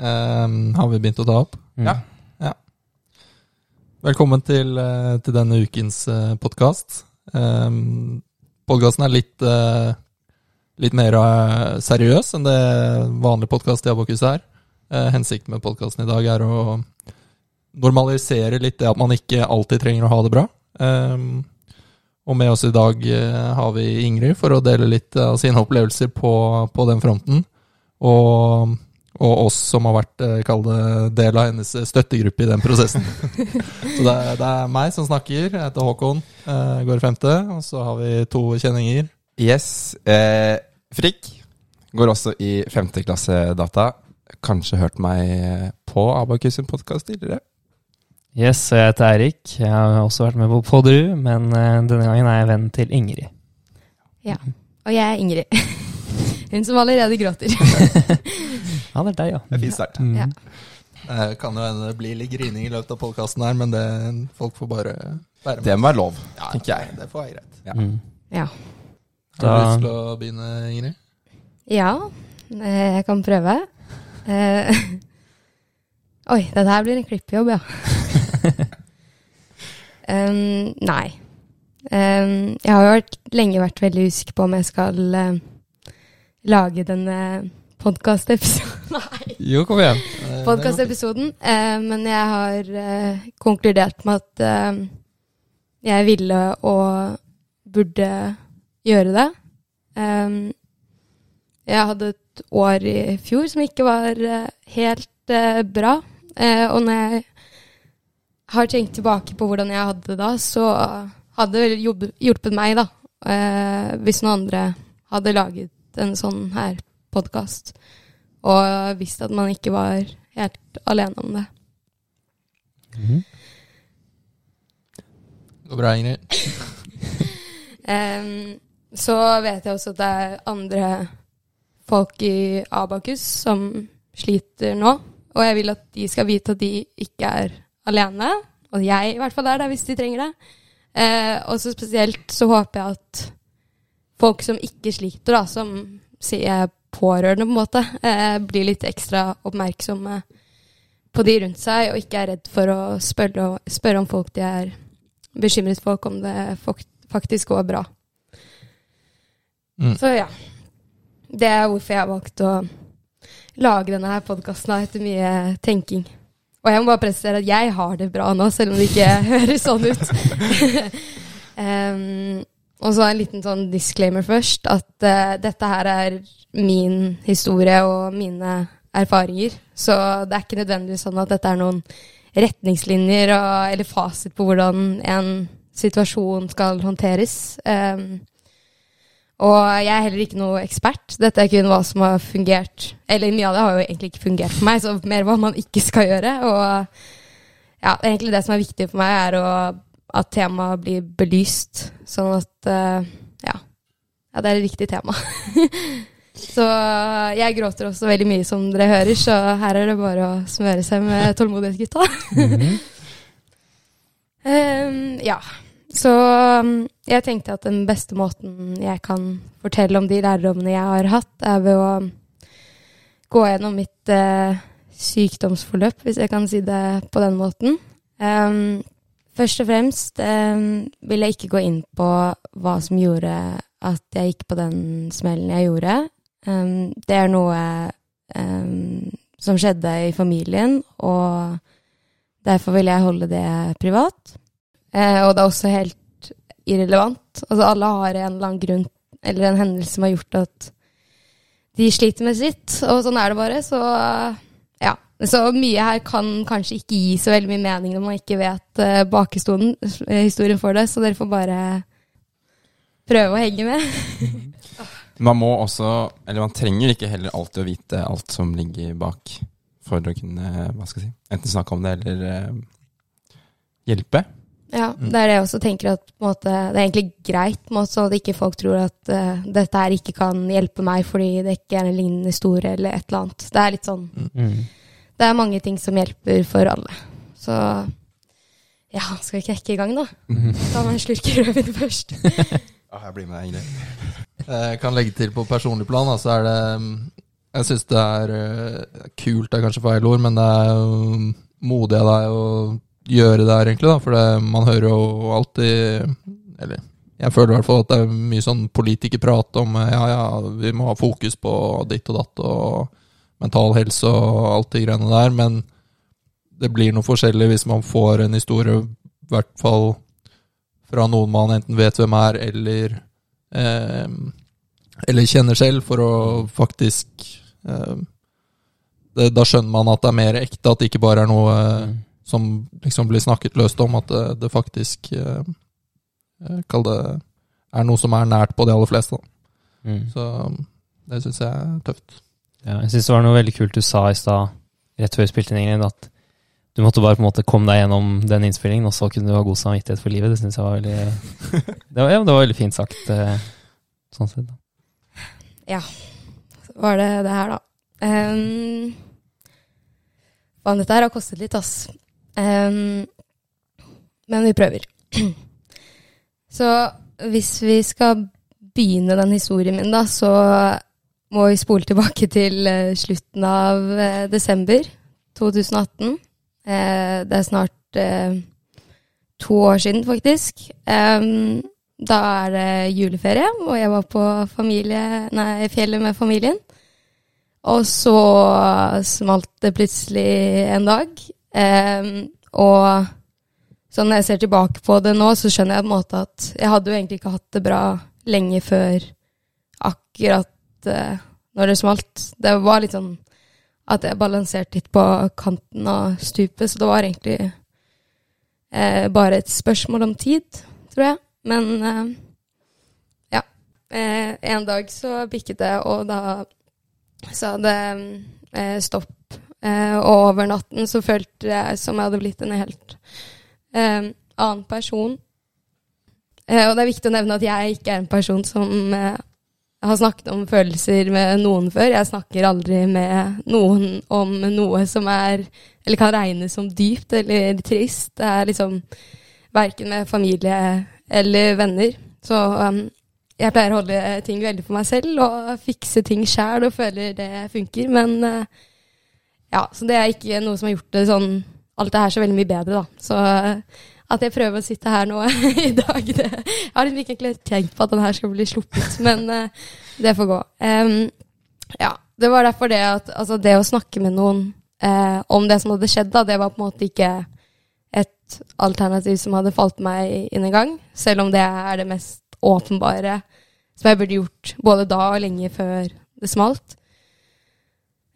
Ehm, har vi begynt å ta opp? Mm. Ja. Velkommen til, eh, til denne ukens uh, podkast. Um, Podkasten er litt, uh, litt mer uh, seriøs enn det vanlige podkast i Abokus er. Uh, hensikten med podkasten i dag er å normalisere litt det at man ikke alltid trenger å ha det bra. Um, og med oss i dag eh, har vi Ingrid for å dele litt av sine opplevelser på, på den fronten. Og, og oss som har vært eh, det, del av hennes støttegruppe i den prosessen. så det er, det er meg som snakker. Jeg heter Håkon, eh, går femte. Og så har vi to kjenninger. Yes. Eh, Frikk går også i femte klasse data. Kanskje hørt meg på Abakus sin podkast tidligere. Yes, og jeg heter Eirik. Jeg har også vært med på Podderud, men eh, denne gangen er jeg venn til Ingrid. Ja. Og jeg er Ingrid. Hun som allerede gråter. Ja, det er deg, ja. Det er fint start. Mm. Ja. Eh, kan jo hende det blir litt grining i løpet av podkasten her, men det, folk får bare være med. Det må være lov, Ja, tenker jeg. Det får være greit. Ja. Mm. Ja. Har du Da- lyst til å begynne, Ingrid? ja, eh, jeg kan prøve. Eh, Oi, dette her blir en klippjobb, ja. um, nei. Um, jeg har jo lenge vært veldig usikker på om jeg skal uh, lage denne podkastepisoden Nei. Jo, kom igjen. Eh, podkastepisoden, eh, men jeg har eh, konkludert med at eh, jeg ville og burde gjøre det. Um, jeg hadde et år i fjor som ikke var eh, helt eh, bra, eh, og når jeg har tenkt tilbake på hvordan jeg hadde det da, så hadde det hjulpet meg, da, eh, hvis noen andre hadde laget en sånn her podkast og visst at man ikke var helt alene om det. Mm. Det går bra, Ingrid. um, så vet jeg også at det er andre folk i Abakus som sliter nå, og jeg vil at de skal vite at de ikke er alene, og jeg i hvert fall er der hvis de trenger det. Eh, og så spesielt så håper jeg at folk som ikke sliter, da, som sier pårørende på en måte, eh, blir litt ekstra oppmerksomme på de rundt seg, og ikke er redd for å spørre, spørre om folk de er bekymret for, om det faktisk går bra. Mm. Så ja. Det er hvorfor jeg har valgt å lage denne her podkasten etter mye tenking. Og jeg må bare presisere at jeg har det bra nå, selv om det ikke høres sånn ut. Em, og så en liten sånn disclaimer først, at uh, dette her er min historie og mine erfaringer. Så det er ikke nødvendigvis sånn at dette er noen retningslinjer og, eller fasit på hvordan en situasjon skal håndteres. Um, og jeg er heller ikke noe ekspert. Dette er kun hva som har fungert. Eller mye av det har jo egentlig ikke fungert for meg, så mer hva man ikke skal gjøre. Og ja, egentlig det som er viktig for meg, er å, at temaet blir belyst. Sånn at eh, ja. ja, det er et viktig tema. så jeg gråter også veldig mye, som dere hører, så her er det bare å smøre seg med tålmodighet, gutta. -hmm. um, ja. Så um, jeg tenkte at den beste måten jeg kan fortelle om de lærdommene jeg har hatt, er ved å gå gjennom mitt uh, sykdomsforløp, hvis jeg kan si det på den måten. Ehm, først og fremst eh, vil jeg ikke gå inn på hva som gjorde at jeg gikk på den smellen jeg gjorde. Um, det er noe um, som skjedde i familien, og derfor vil jeg holde det privat. Eh, og det er også helt irrelevant. Altså alle har en eller annen grunn eller en hendelse som har gjort at de sliter med sitt, og sånn er det bare. Så. Så mye her kan kanskje ikke gi så veldig mye mening når man ikke vet uh, bakhistorien eh, historien for det, så dere får bare prøve å henge med. Man må også, eller man trenger ikke heller alltid å vite alt som ligger bak for å kunne, hva skal jeg si, enten snakke om det eller eh, hjelpe. Ja, Mm. det er det jeg også tenker at på en måte, det er egentlig greit, måte, så at ikke folk tror at uh, dette her ikke kan hjelpe meg fordi det ikke er en lignende historie eller et eller annet. Det er litt sånn Mm. Det er mange ting som hjelper for alle. Så ja, skal vi knekke i gang, da? Ta meg en slurk rødvin først. Ja, jeg blir med deg, Ingrid. Jeg kan legge til på personlig plan, da, så er det Jeg syns det er eh, kult, det er kanskje feil ord, men det er modig av deg å gjøre det her, egentlig. da, For det, man hører jo alltid Eller jeg føler i hvert fall at det er mye sånn politikerprat om eh, ja, ja, vi må ha fokus på ditt og datt og mental helse og alt de greiene der, men det blir noe forskjellig hvis man får en historie, i hvert fall fra noen man enten vet hvem er, eller eh, eller kjenner selv, for å faktisk eh, det, Da skjønner man at det er mer ekte, at det ikke bare er noe eh, Mm. som liksom blir snakket løst om, at det, det faktisk eh, eh, Kall det er noe som er nært på de aller fleste. Mm. Så det syns jeg er tøft. Ja, jeg syns det var noe veldig kult du sa i stad, rett før vi spilte inn, Ingrid, at du måtte bare på en måte komme deg gjennom den innspillingen, og så kunne du ha god samvittighet for livet. Det syns jeg var veldig det var, ja, det var veldig fint sagt. eh, Sånn sett. da. var det det her, da. Um, faen, dette her har kostet litt, ass. Um, men vi prøver. så hvis vi skal begynne den historien min, da, så må vi spole tilbake til eh, slutten av eh, desember 2018. Eh, det er snart to år siden, faktisk. Da er det juleferie, og jeg var på familie, nei, fjellet med familien. Og så smalt det plutselig en dag. Og så når jeg ser tilbake på det nå, så skjønner jeg på en måte at jeg hadde jo egentlig ikke hatt det bra lenge før akkurat eh, når det smalt. Det var litt sånn at jeg balanserte litt på kanten av stupet, så det var egentlig eh, bare et spørsmål om tid, tror jeg. Men eh, ja. En dag så bikket det, og da sa det stopp. Og over natten så følte jeg som jeg hadde blitt en helt annen person. Og det er viktig å nevne at jeg ikke er en person som eh, har snakket om følelser med noen før. Jeg snakker aldri med noen om noe som er Eller kan regnes som dypt eller trist. Det er liksom verken med familie eller venner. Så um, jeg pleier å holde ting veldig for meg selv og fikse ting sjæl og føler det funker. Men uh, ja, så det er ikke noe som har gjort det sånn alt det her så veldig mye bedre, da. Så uh, at jeg prøver å sitte her nå i dag det, Jeg har liksom ikke egentlig tenkt på at den her skal bli sluppet, men uh, det får gå. Um, ja, det var derfor det at altså det å snakke med noen uh, om det som hadde skjedd, da, det var på en måte ikke et alternativ som hadde falt meg inn en gang, selv om det er det mest åpenbare som jeg burde gjort både da og lenge før det smalt.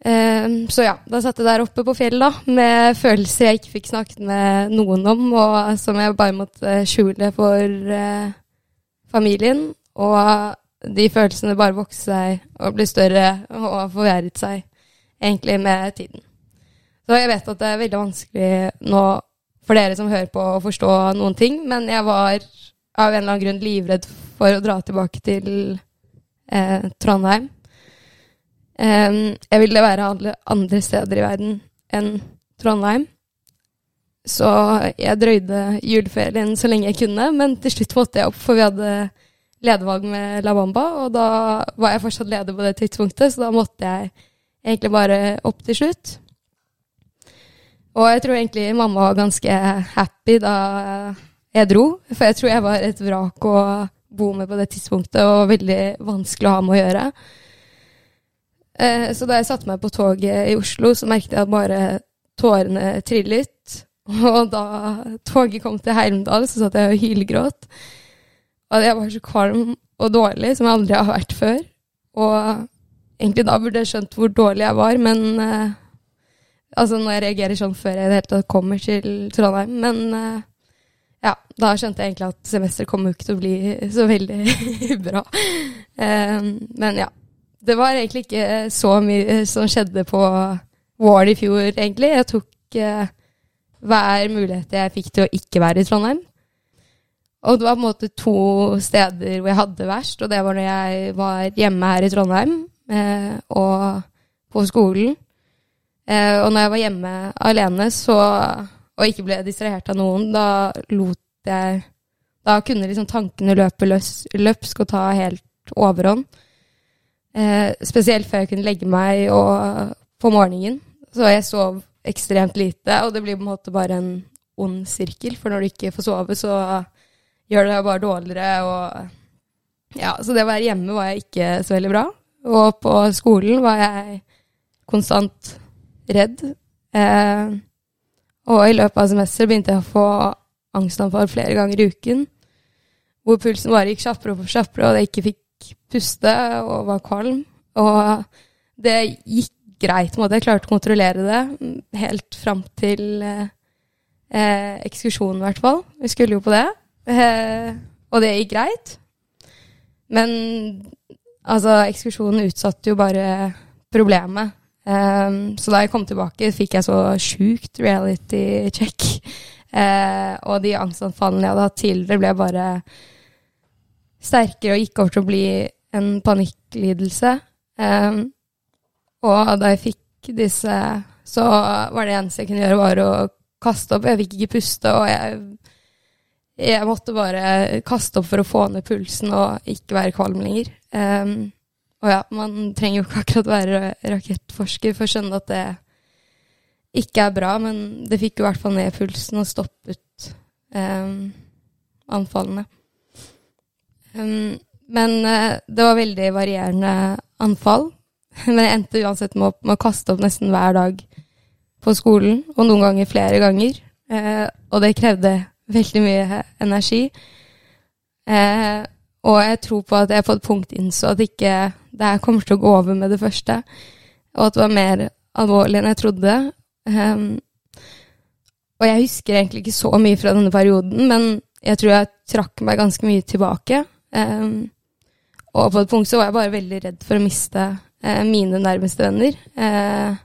Ehm, så ja, da satt jeg der oppe på fjellet da, med følelser jeg ikke fikk snakket med noen om, og som jeg bare måtte skjule for eh, familien. Og de følelsene bare vokste seg og ble større og forverret seg egentlig med tiden. Så jeg vet at det er veldig vanskelig nå for dere som hører på, å forstå noen ting, men jeg var av en eller annen grunn livredd for å dra tilbake til eh, Trondheim. Em, jeg ville være alle andre steder i verden enn Trondheim. Så jeg drøyde juleferien så lenge jeg kunne, men til slutt måtte jeg opp, for vi hadde ledervalg med La Bamba, og da var jeg fortsatt leder på det tidspunktet, så da måtte jeg egentlig bare opp til slutt. Og jeg tror egentlig mamma var ganske happy da jeg dro, for jeg tror jeg var et vrak å bo med på det tidspunktet, og veldig vanskelig å ha med å gjøre. Eh, Så da jeg satte meg på toget i Oslo, så merket jeg at bare tårene trillet. Og da toget kom til Heimdal, så satt jeg og hylgråt. Og jeg var så kvalm og dårlig som jeg aldri har vært før. Og egentlig da burde jeg skjønt hvor dårlig jeg var, men eh, Altså når jeg reagerer sånn før jeg i det hele tatt kommer til Trondheim. Men eh, ja, da skjønte jeg egentlig at semesteret kommer jo ikke til å bli så veldig bra. Eh, men ja. Det var egentlig ikke så mye som skjedde på Wall i fjor, egentlig. Jeg tok eh, hver mulighet jeg fikk til å ikke være i Trondheim. Og det var på en måte to steder hvor jeg hadde verst, og det var når jeg var hjemme her i Trondheim eh, og på skolen. Eh, og når jeg var hjemme alene så, og ikke ble distrahert av noen, da lot jeg Da kunne liksom tankene løpe løs, løpsk og ta helt overhånd. Eh, spesielt før jeg kunne legge meg og, på morgenen. Så jeg sov ekstremt lite, og det blir på en måte bare en ond sirkel. For når du ikke får sove, så gjør det deg bare dårligere. Og ja, så det å være hjemme var jeg ikke så veldig bra. Og på skolen var jeg konstant redd. Eh, og i løpet av semesteret begynte jeg å få angstanfall flere ganger i uken. Hvor pulsen bare gikk kjappere og kjappere, og jeg ikke fikk puste og var kvalm. Og det gikk greit, måte. Jeg klarte å kontrollere det helt fram til eh, eh, ekskursjonen, i hvert fall. Vi skulle jo på det. Eh, og det gikk greit. Men altså, ekskursjonen utsatte jo bare problemet. Um, så da jeg kom tilbake, fikk jeg så sjukt reality check. Uh, og de angstanfallene jeg hadde hatt tidligere, ble bare sterkere og gikk over til å bli en panikklidelse. Um, og da jeg fikk disse, så var det eneste jeg kunne gjøre, var å kaste opp. Jeg fikk ikke puste, og jeg, jeg måtte bare kaste opp for å få ned pulsen og ikke være kvalm lenger. Um, og ja, man trenger jo ikke akkurat være rakettforsker for å skjønne at det ikke er bra, men det fikk jo i hvert fall ned pulsen og stoppet um, anfallene. Um, men uh, det var veldig varierende anfall. Men jeg endte uansett med å, med å, kaste opp nesten hver dag på skolen, og noen ganger flere ganger. Uh, og det krevde veldig mye energi. Uh, og jeg tror på at jeg har fått punkt innså at ikke det her kommer til å gå over med det første, og at det var mer alvorlig enn jeg trodde. Um, og jeg husker egentlig ikke så mye fra denne perioden, men jeg tror jeg trakk meg ganske mye tilbake. Um, og på et punkt så var jeg bare veldig redd for å miste uh, mine nærmeste venner. Uh,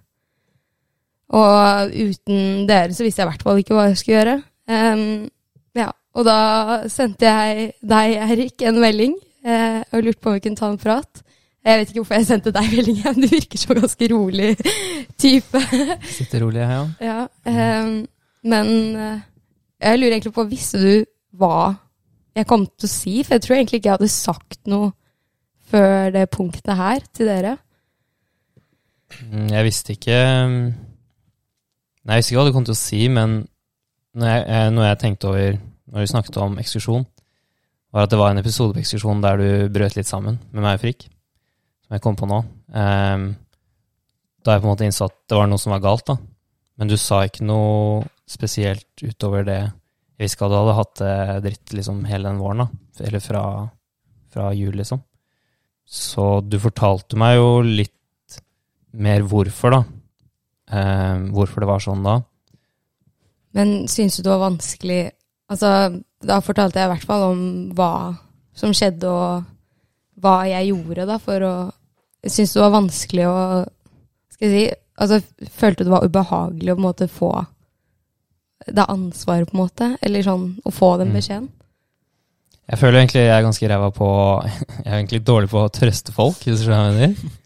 og uten dere så visste jeg i hvert fall ikke hva jeg skulle gjøre. Um, ja, og da sendte jeg deg, Erik, en melding uh, og lurte på om vi kunne ta en prat. Jeg vet ikke hvorfor jeg sendte deg melding, men du virker som ganske rolig type. Sitter rolig, ja. ja um, men uh, jeg lurer egentlig på, visste du hva jeg kom til å si? For jeg tror egentlig ikke jeg hadde sagt noe før det punktet her til dere. Mm, jeg visste ikke Nei, jeg visste ikke hva du kom til å si, men når jeg, når jeg tenkte over når vi snakket om ekskursjon, var at det var en episode på ekskursjon der du brøt litt sammen med meg og Frikk som jeg kom på nå. Um, da jeg på en måte innså at det var noe som var galt, da. Men du sa ikke noe spesielt utover det. Jeg visste ikke at du hadde hatt det dritt liksom hele den våren, da. Eller fra, fra jul, liksom. Så du fortalte meg jo litt mer hvorfor, da. Eh, hvorfor det var sånn da. Men syns du det var vanskelig Altså, da fortalte jeg i hvert fall om hva som skjedde, og hva jeg gjorde da for å Jeg syns det var vanskelig å Skal jeg si Altså, følte det var ubehagelig å på en måte få det ansvaret, på en måte? Eller sånn å få den mm. beskjeden? Jeg føler egentlig jeg er ganske ræva på Jeg er egentlig dårlig på å trøste folk, hvis du skjønner hva jeg mener.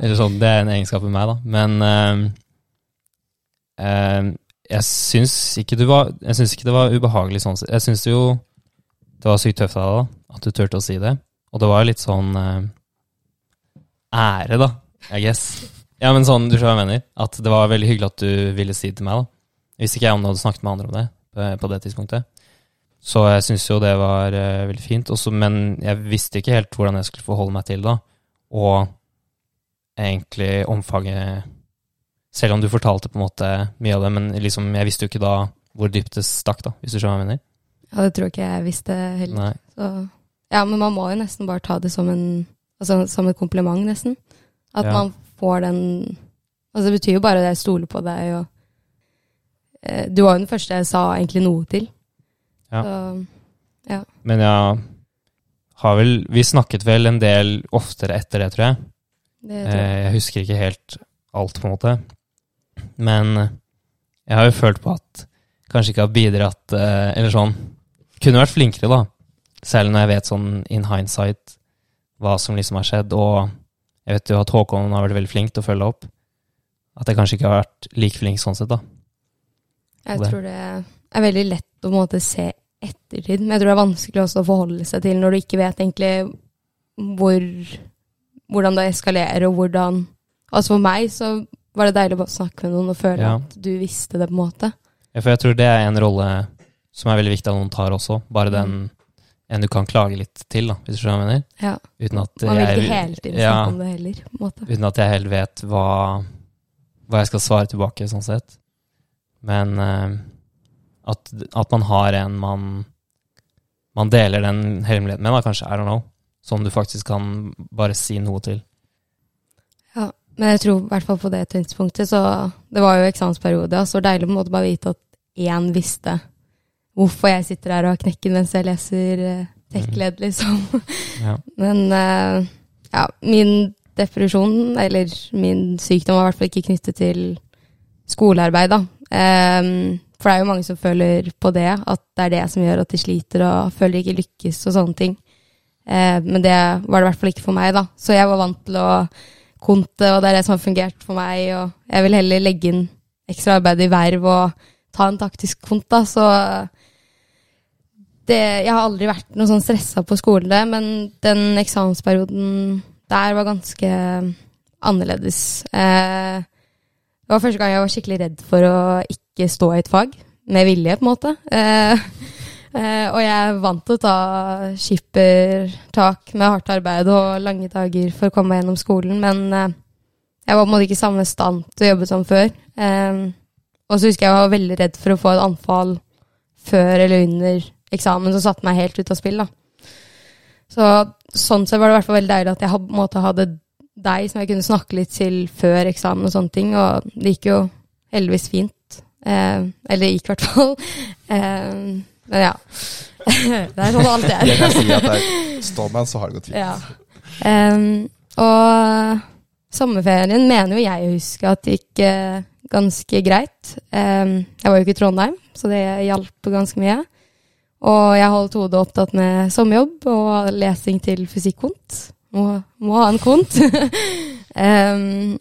Eller sånn, Det er en egenskap ved meg, da. Men uh, uh, jeg syns ikke, var, jeg syns ikke det var ubehagelig sånn. Jeg syns jo det var sykt tøft av deg, da, at du turte å si det. Og det var litt sånn uh, ære, da, I guess. Ja, men sånn, du skjønner hva jeg mener. At det var veldig hyggelig at du ville si det til meg. da. Jeg visste ikke jeg om du hadde snakket med andre om det på, på det tidspunktet. Så jeg syns jo det var uh, veldig fint. Også, men jeg visste ikke helt hvordan jeg skulle forholde meg til det. Og egentlig omfanget Selv om du fortalte på en måte mye av det, men liksom, jeg visste jo ikke da hvor dypt det stakk, da, hvis du skjønner hva jeg mener. Ja, det tror jeg ikke jeg visste heller. Så ja, men man må jo nesten bare ta det som en altså, som et kompliment, nesten. At ja. man får den Altså, det betyr jo bare at jeg stoler på deg, og eh, Du var jo den første jeg sa egentlig noe til. Ja. Så, ja. Men jeg har vel Vi snakket vel en del oftere etter det, tror jeg. Det tror jeg. Eh, jeg husker ikke helt alt, på en måte. Men jeg har jo følt på at kanskje ikke har bidratt eh, Eller sånn Kunne vært flinkere, da. Særlig når jeg vet sånn in hindsight hva som liksom har skjedd, og jeg vet jo at Håkon har vært veldig flink til å følge opp. At jeg kanskje ikke har vært like flink sånn sett, da. Jeg det. tror det er veldig lett å måte, se ettertid, men jeg tror det er vanskelig også å forholde seg til når du ikke vet egentlig hvor, hvordan det eskalerer, og hvordan Altså for meg så var det deilig å snakke med noen og føle Ja. at du visste det, på en måte. Ja, for jeg tror det er en rolle som er veldig viktig at noen tar også. Bare den Mm. en du kan klage litt til, da, hvis du skjønner hva jeg mener. Ja. Uten at Man vil jeg, ikke hele tiden ja, snakke om det heller, uten at jeg helt vet hva, hva jeg skal svare tilbake, sånn sett. Men eh, at, at man har en man man deler den hemmeligheten med, da, kanskje. I don't know. Som du faktisk kan bare si noe til. Ja, men jeg tror i hvert fall på det tidspunktet, så Det var jo eksamensperiode, så var deilig på en måte bare vite at én visste hvorfor jeg sitter her og har knekken mens jeg leser uh, tech-led, liksom. Ja. Men eh, ja, min depresjon, eller min sykdom, var i hvert fall ikke knyttet til skolearbeid, da. Ehm, for det er jo mange som føler på det, at det er det som gjør at de sliter og føler de ikke lykkes og sånne ting. Eh, men det var det i hvert fall ikke for meg, da. Så jeg var vant til å konte, og det er det som har fungert for meg. Og jeg vil heller legge inn ekstra arbeid i verv og ta en taktisk kont, da. Så det, jeg har aldri vært noe sånn stressa på skole, men den eksamensperioden der var ganske annerledes. Eh, det var første gang jeg var skikkelig redd for å ikke stå i et fag, med vilje, på en måte. Eh, eh, og jeg er vant til å ta skippertak med hardt arbeid og lange dager for å komme meg gjennom skolen, men eh, jeg var på en måte ikke i samme stand til å jobbe som før. Eh, og så husker jeg jeg var veldig redd for å få et anfall før eller under eksamen som satte meg helt ut av spill. da. Så sånn sett var det i hvert fall veldig deilig at jeg hadde deg som jeg kunne snakke litt til før eksamen og sånne ting, og det gikk jo heldigvis fint. Eh, eller det gikk i hvert fall. Eh, men ja. det er sånn alt det Jeg er. kan si at det er står så har det gått fint. Ja. Em, og sommerferien mener jo jeg å huske at det gikk eh, ganske greit. Em, jeg var jo ikke i Trondheim, så det hjalp ganske mye. Og jeg holdt hodet opptatt med sommerjobb og lesing til fysikkont. Må, må ha en kont. um,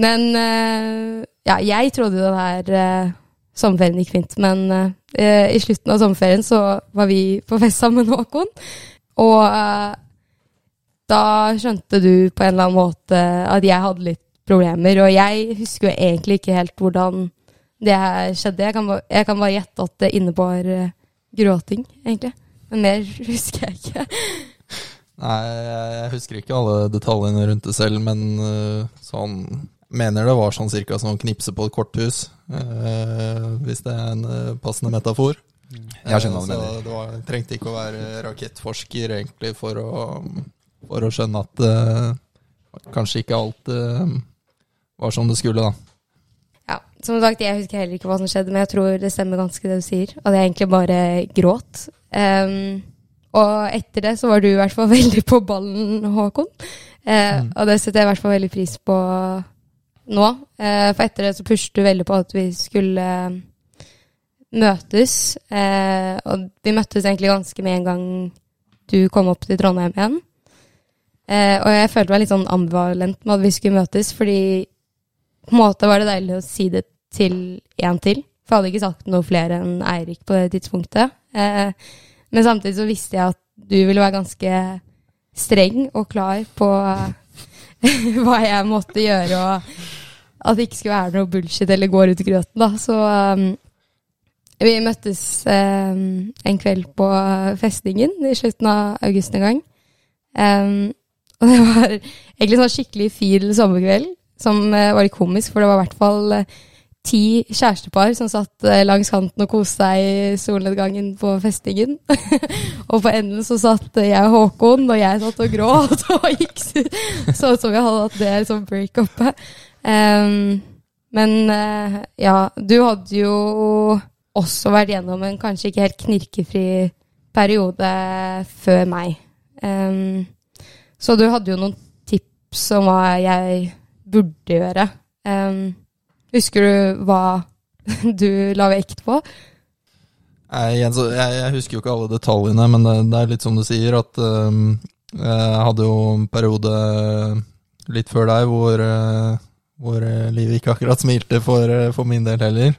men uh, ja, jeg trodde jo den her uh, sommerferien gikk fint, men uh, i slutten av sommerferien så var vi på fest sammen med Håkon. Og eh, da skjønte du på en eller annen måte at jeg hadde litt problemer, og jeg husker jo egentlig ikke helt hvordan det her skjedde. Jeg kan, jeg kan bare gjette at det innebar eh, gråting, egentlig. Men mer husker jeg ikke. Nei, jeg husker ikke alle detaljene rundt det selv, men sånn Mener det var sånn cirka som å knipse på et korthus, øh, hvis det er en øh, passende metafor. Jeg skjønner hva du Eh, mener. Så det var, trengte ikke å være rakettforsker egentlig for å, for å skjønne at uh, kanskje ikke alt uh, var som det skulle, da. Ja, som sagt, jeg husker heller ikke hva som skjedde, men jeg tror det stemmer ganske det du sier. At jeg egentlig bare gråt. Ehm, og etter det så var du i hvert fall veldig på ballen, Håkon. Eh, Mm. Og det setter jeg i hvert fall veldig pris på nå. Eh, for etter det så pushet du veldig på at vi skulle eh, møtes. Eh, og vi møttes egentlig ganske med en gang du kom opp til Trondheim igjen. Eh, og jeg følte meg litt sånn ambivalent med at vi skulle møtes, fordi på en måte var det deilig å si det til en til. For jeg hadde ikke sagt noe flere enn Eirik på det tidspunktet. Eh, men samtidig så visste jeg at du ville være ganske streng og klar på hva jeg måtte gjøre, og at det ikke skulle være noe bullshit eller gå i grøten. Da. Så um, vi møttes um, en kveld på festningen i slutten av august en gang. Um, og det var egentlig sånn skikkelig fin sommerkveld, som uh, var litt komisk, for det var i hvert fall eh, ti kjærestepar som satt eh, langs kanten og koste seg i solnedgangen på festningen. og på enden så satt jeg og Håkon, og jeg satt og gråt og gikk sånn så som jeg hadde hatt det som breakupet. Um, men uh, ja, du hadde jo også vært gjennom en kanskje ikke helt knirkefri periode før meg. Um, så du hadde jo noen tips om hva jeg burde gjøre. Um, husker du hva du la vekt på? Nei, jeg, jeg husker jo ikke alle detaljene, men det, det er litt som du sier, at øhm, jeg hadde jo en periode litt før deg hvor, øh, hvor øh, livet ikke akkurat smilte for, for min del heller.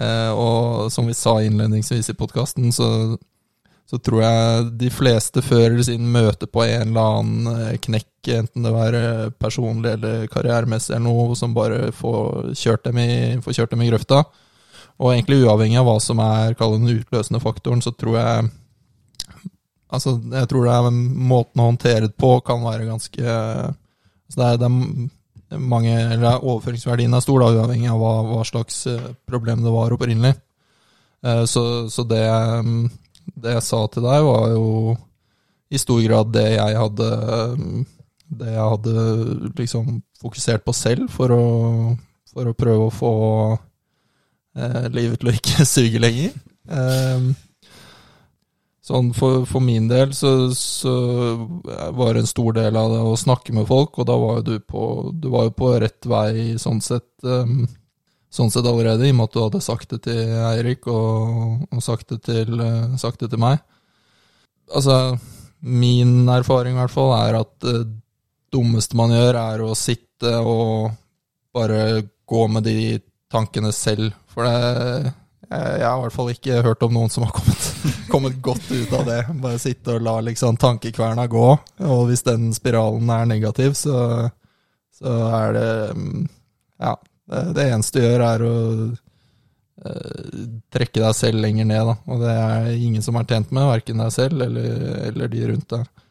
Uh, og som vi sa innledningsvis i podkasten, så, så tror jeg de fleste før eller siden møter på en eller annen eh, knekk, enten det er personlig eller karrieremessig eller noe, som bare får kjørt dem i, kjørt dem i grøfta. Og egentlig uavhengig av hva som er den utløsende faktoren, så tror jeg Altså, jeg tror det er måten å håndtere det på kan være ganske altså det, er, det er mange Eller overføringsverdien er stor, da, uavhengig av hva, hva slags eh, problem det var opprinnelig. Eh, Så, så det, mm, det jeg sa til deg, var jo i stor grad det jeg hadde Det jeg hadde liksom fokusert på selv for å, for å prøve å få eh, livet til å ikke suge lenger. Eh, sånn for, for min del så, så var en stor del av det å snakke med folk, og da var jo du på, du var jo på rett vei sånn sett. eh, sånn sett allerede, i og med at du hadde sagt det til Eirik og, og sagt, det til, eh, sagt det til meg. Altså, min erfaring i hvert fall er at det dummeste man gjør, er å sitte og bare gå med de tankene selv. For det, jeg, har i hvert fall ikke hørt om noen som har kommet, kommet godt ut av det. Bare sitte og la liksom tankekverna gå. Og hvis den spiralen er negativ, så, så er det mm, Ja. Det, det eneste du gjør, er å eh, trekke deg selv lenger ned, da. Og det er ingen som er tjent med, verken deg selv eller, eller de rundt deg.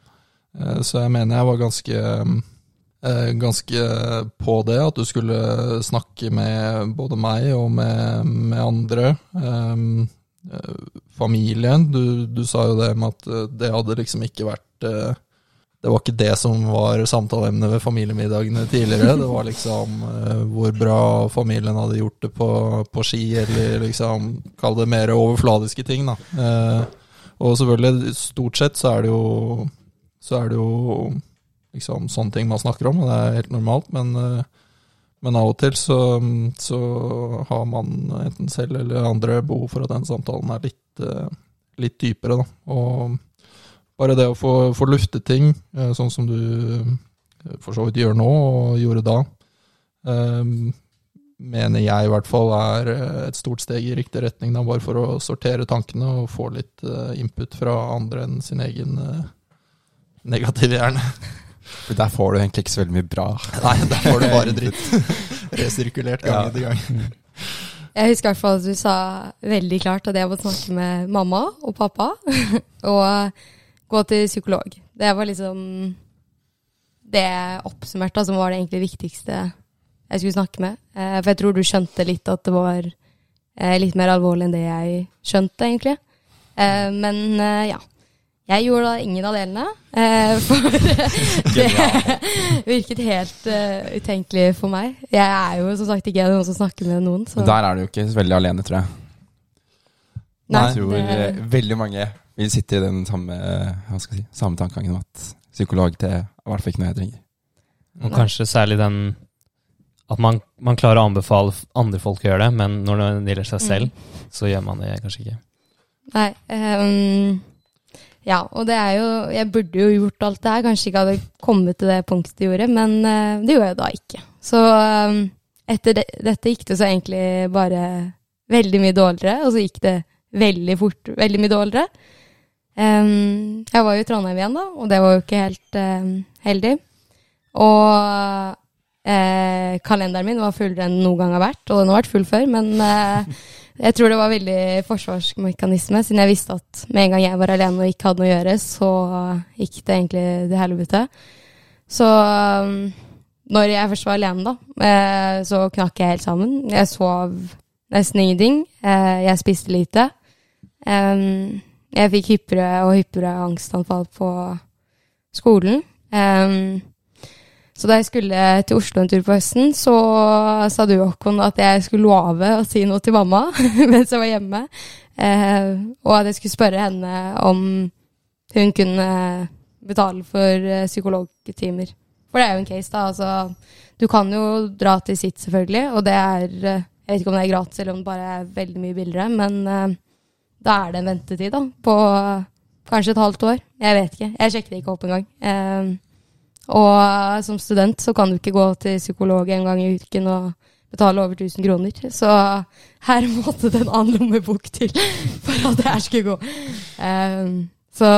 Eh, så jeg mener jeg var ganske eh, ganske på det, at du skulle snakke med både meg og med, med andre. Eh, familien. Du, du sa jo det med at eh, det hadde liksom ikke vært eh, Det var ikke det som var samtaleemnet ved familiemiddagene tidligere. Det var liksom uh, hvor bra familien hadde gjort det på, på ski, eller liksom Kall det mer overfladiske ting, da. Uh, og selvfølgelig, stort sett så er det jo så er det jo liksom sånne ting man snakker om, og det er helt normalt. Men, uh, men av og til så, så har man enten selv eller andre behov for at den samtalen er litt, litt dypere. Da. Og bare det å få, få lufte ting, eh, sånn som du eh, for så vidt gjør nå, og gjorde da, eh, mener jeg i hvert fall er et stort steg i riktig retning, da, bare for å sortere tankene og få litt input fra andre enn sin egen negative hjerne. For der får du egentlig ikke så veldig mye bra. Nei, der får du bare dritt. Resirkulert gang Ja. etter gang. Jeg husker i hvert fall at du sa veldig klart at jeg måtte snakke med mamma og pappa og gå til psykolog. Det var liksom det oppsummerte, som som var det egentlig viktigste jeg skulle snakke med. Eh, For jeg tror du skjønte litt at det var eh, litt mer alvorlig enn det jeg skjønte, egentlig. Eh, Men ja. Jeg gjorde da ingen av delene. eh, For det virket helt utenkelig for meg. Jeg er jo som sagt ikke noen som snakker med noen. Så. Der er du jo ikke veldig alene, tror jeg. Nei, jeg tror det- veldig mange vil sitte i den samme, hva si, samme tankegangen om at psykolog det er i hvert fall ikke noe jeg trenger. Og kanskje særlig den at man, man klarer å anbefale andre folk å gjøre det, men når det gjelder seg selv, så gjør man det kanskje ikke. Nei. Um, ja, og det er jo Jeg burde jo gjort alt det her. Kanskje ikke hadde kommet til det punktet jeg gjorde, men uh, det gjorde jeg da ikke. Så um, etter det, dette gikk det så egentlig bare veldig mye dårligere, og så gikk det veldig fort veldig mye dårligere. Ehm, jeg var jo i Trondheim igjen, da, og det var jo ikke helt um, heldig. Og eh, kalenderen min var fullere enn noen gang har vært, og den har vært full før, men eh, jeg tror det var veldig forsvarsmekanisme, siden jeg visste at med en gang jeg var alene og ikke hadde noe å gjøre, så gikk det egentlig til helvete. Så um, når jeg først var alene, da, eh, så knakk jeg helt sammen. Jeg sov nesten ingenting. Jeg spiste lite. Em, jeg fikk hyppigere og hyppigere angstanfall på skolen. Um, så da jeg skulle til Oslo en tur på høsten, så sa du, Håkon, at jeg skulle love å si noe til mamma mens jeg var hjemme. Eh, og at jeg skulle spørre henne om hun kunne betale for eh, psykologtimer. For det er jo en case, da. Altså, du kan jo dra til sitt, selvfølgelig, og det er eh, Jeg vet ikke om det er gratis eller om det bare er veldig mye billigere, men eh, da er det en ventetid da, på kanskje et halvt år. Jeg vet ikke. Jeg sjekket det ikke opp engang. Eh, og som student så kan du ikke gå til psykolog en gang i uken og betale over 1000 kroner. Så her måtte det en annen lommebok til for at det her skulle gå. Um, så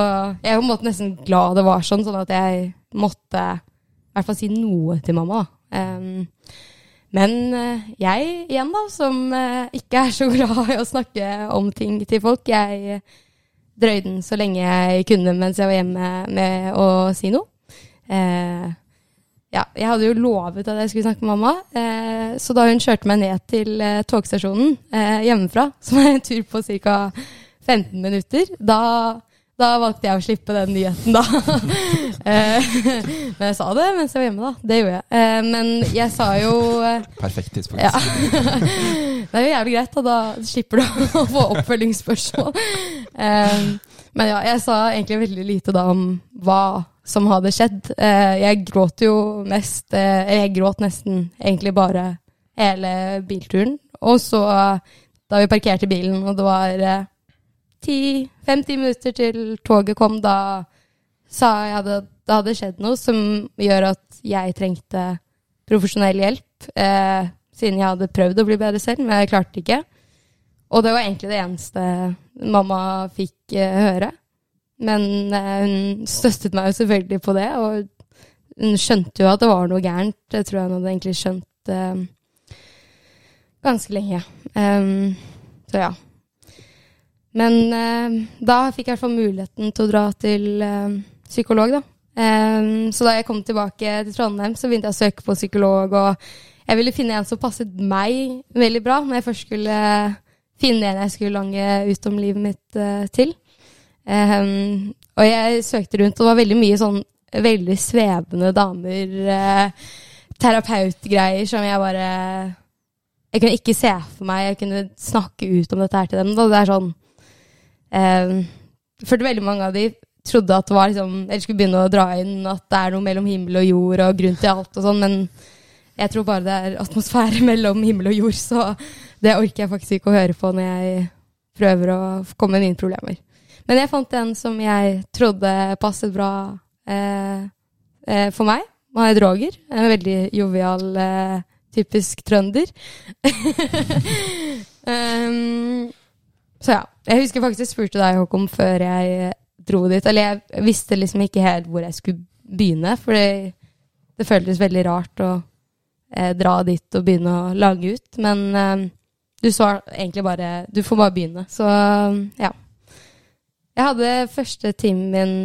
jeg er på en måte nesten glad det var sånn, sånn at jeg måtte i hvert fall si noe til mamma. Um, men uh, jeg igjen, da, som uh, ikke er så glad i å snakke om ting til folk, jeg drøyde den så lenge jeg kunne mens jeg var hjemme med å si noe. Ja, jeg hadde jo lovet at jeg skulle snakke med mamma, eh, så da hun kjørte meg ned til eh, togstasjonen eh, hjemmefra, som er en tur på ca. 15 minutter, da, da, valgte jeg å slippe den nyheten, da. Eh, men jeg sa det mens jeg var hjemme, da. Det gjorde jeg. Eh, men jeg sa jo eh, Perfekt tidspunkt. ja. det er jo jævlig greit, da. Da slipper du å få oppfølgingsspørsmål. Men ja, jeg sa egentlig veldig lite da om hva som hadde skjedd. Jeg gråt jo mest Eller Jeg gråt nesten egentlig bare hele bilturen. Og så, da vi parkerte bilen, og det var 10-50 minutter til toget kom, da sa jeg at det hadde skjedd noe som gjør at jeg trengte profesjonell hjelp. Eh, siden jeg hadde prøvd å bli bedre selv, men jeg klarte ikke. Og det var egentlig det eneste mamma fikk eh, høre. Men eh, hun støttet meg jo selvfølgelig på det, og hun skjønte jo at det var noe gærent. Det tror jeg hun hadde egentlig skjønt eh, ganske lenge. Um, så ja. Men eh, da fikk jeg i hvert fall muligheten til å dra til eh, psykolog, da. Um, så da jeg kom tilbake til Trondheim, så begynte jeg å søke på psykolog, og jeg ville finne en som passet meg veldig bra når jeg først skulle finne en jeg skulle lange ut om livet mitt uh, til. Um, og jeg søkte rundt, og det var veldig mye sånn veldig svevende damer, uh, terapeutgreier som jeg bare Jeg kunne ikke se for meg jeg kunne snakke ut om dette her til dem. Da. Det er sånn um, For veldig mange av de trodde at det var liksom Eller skulle begynne å dra inn at det er noe mellom himmel og jord og grunn til alt og sånn, men jeg tror bare det er atmosfære mellom himmel og jord, så det orker jeg faktisk ikke å høre på når jeg prøver å komme med mine problemer. Men jeg fant en som jeg trodde passet bra eh, eh, for meg. Han het Roger. En veldig jovial, eh, typisk trønder. um, så ja. Jeg husker faktisk jeg spurte deg, Håkon, før jeg dro dit. Eller jeg visste liksom ikke helt hvor jeg skulle begynne, for det føltes veldig rart å eh, dra dit og begynne å lage ut. Men eh, du sa egentlig bare Du får bare begynne. Så ja. Jeg hadde første timen min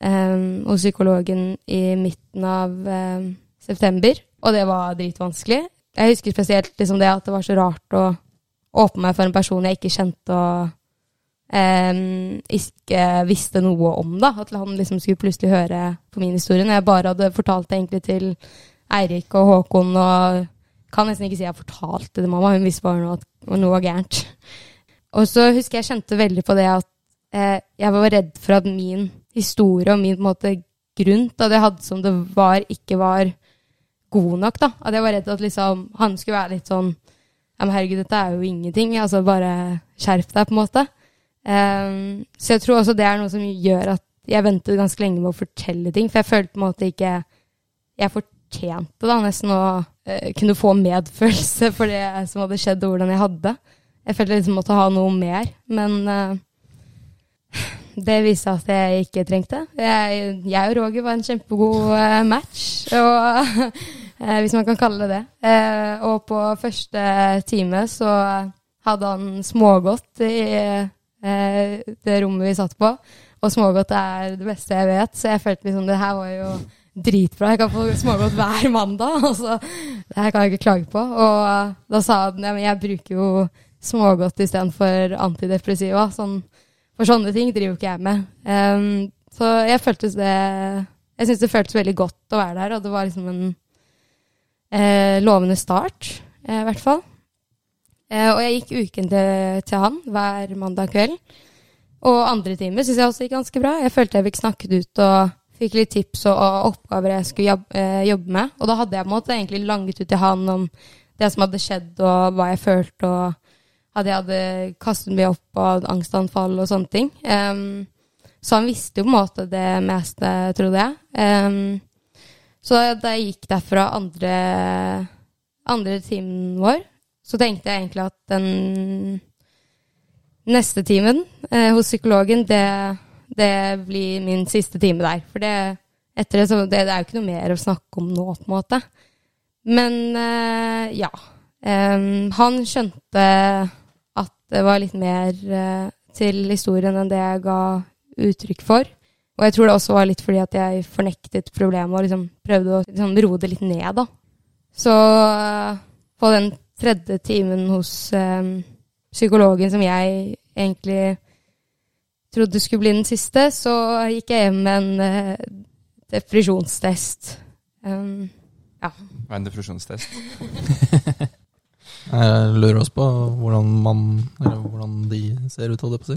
eh, hos psykologen i midten av eh, september, og det var dritvanskelig. Jeg husker spesielt liksom det at det var så rart å åpne meg for en person jeg ikke kjente og eh, ikke visste noe om. da, At han liksom skulle plutselig høre på min historie når jeg bare hadde fortalt det egentlig til Eirik og Håkon. og kan nesten ikke si jeg fortalte det mamma, hun visste bare noe, at noe var gærent. Og så husker jeg kjente veldig på det at eh, jeg var redd for at min historie og min på en måte, grunn da det jeg hadde som det var, ikke var god nok. da. At jeg var redd at liksom, han skulle være litt sånn herregud, dette er jo ingenting. altså Bare skjerp deg, på en måte. Um, så jeg tror også det er noe som gjør at jeg ventet ganske lenge med å fortelle ting. For jeg følte på en måte ikke Jeg fortjente da nesten å uh, kunne få medfølelse for det som hadde skjedd, og hvordan jeg hadde. Jeg følte jeg liksom måtte ha noe mer. Men uh, det viste at jeg ikke trengte. Jeg, jeg og Roger var en kjempegod uh, match, og, hvis man kan kalle det det. og på første time så hadde han smågodt i det rommet vi satt på. Og smågodt er det beste jeg vet, så jeg følte liksom det her var jo dritbra. Jeg kan få smågodt hver mandag. Altså, det her kan jeg ikke klage på. Og da sa han men jeg bruker jo smågodt istedenfor antidepressiva. Sånn, for sånne ting driver jo ikke jeg med. Um, så jeg føltes det Jeg syns det føltes veldig godt å være der, og det var liksom en eh, lovende start, eh, i hvert fall. Eh, og jeg gikk uken til, til, han hver mandag kveld. Og andre timer syns jeg også gikk ganske bra. Jeg følte jeg fikk snakket ut og fikk litt tips og, og oppgaver jeg skulle jobbe, eh, jobbe, med. Og da hadde jeg på en måte egentlig langet ut til han om det som hadde skjedd, og hva jeg følte, og at jeg hadde kastet meg opp og angstanfall og sånne ting. Um, så han visste jo på en måte det meste, trodde jeg. Um, så da jeg gikk derfra andre andre timen vår, så tenkte jeg egentlig at den neste timen eh, hos psykologen, det, det blir min siste time der. For det, etter det, så det, det er jo ikke noe mer å snakke om nå, på en måte. Men eh, ja. Em, han skjønte at det var litt mer eh, til historien enn det jeg ga uttrykk for. Og jeg tror det også var litt fordi at jeg fornektet problemet og liksom prøvde å liksom roe det litt ned, da. Så eh, på den tredje timen hos eh, psykologen som jeg egentlig trodde skulle bli den siste, så gikk jeg hjem med en uh, depresjonstest. Um, Hva er en depresjonstest? Jeg lurer også på hvordan man Eller hvordan de ser ut, holdt jeg på å si.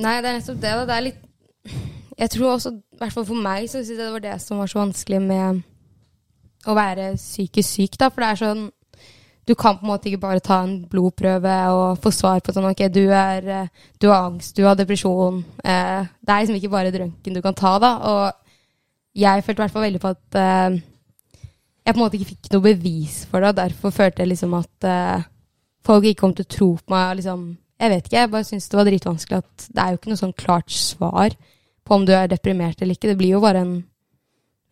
Nei, det er nettopp det. da. Det er litt Jeg tror også, i hvert fall for meg, så syns jeg det var det som var så vanskelig med å være psykisk syk, da. For det er sånn Du kan på en måte ikke bare ta en blodprøve og få svar på sånn Ok, du, er, eh, du har angst, du har depresjon. Eh, det er liksom ikke bare drønken du kan ta, da. Og jeg følte i hvert fall veldig på at eh, jeg på en måte ikke fikk noe bevis for det, og derfor følte jeg liksom at folk ikke kom til å tro på meg. og Liksom, jeg vet ikke, jeg bare syntes det var dritvanskelig at det er jo ikke noe sånn klart svar på om du er deprimert eller ikke. Det blir jo bare en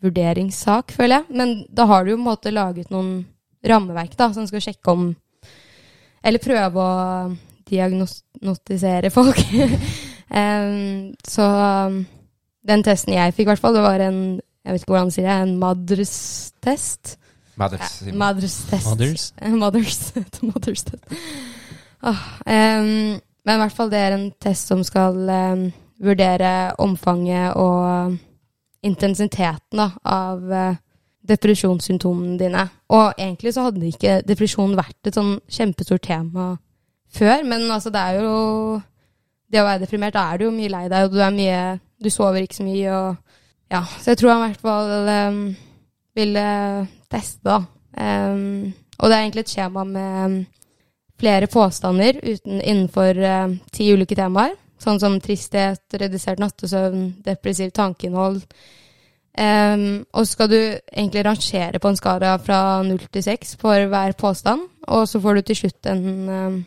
vurderingssak, føler jeg. Men da har du jo på en måte laget noen rammeverk da, som skal sjekke om Eller prøve å diagnostisere folk. um, så den testen jeg fikk, i hvert fall, det var en jeg vet ikke hvordan man sier det, en Madres-test. Mathers. Ja, Madres-test. Mothers? Mothers. Mothers-test. Oh, um, men i hvert fall det er en test som skal um, vurdere omfanget og intensiteten da, av eh, depresjonssymptomene dine. Og egentlig så hadde ikke depresjon vært et sånn kjempestort tema før, men altså det er jo Det å være deprimert, da er du jo mye lei deg, og du er mye Du sover ikke så mye, og ja, så jeg tror han i hvert fall um, ville teste, da. Um, og det er egentlig et skjema med flere påstander uten, innenfor uh, ti ulike temaer. Sånn som tristhet, redusert nattesøvn, depressivt tankeinnhold. Um, og skal du egentlig rangere på en skala fra null til seks for hver påstand. Og så får du til slutt en um,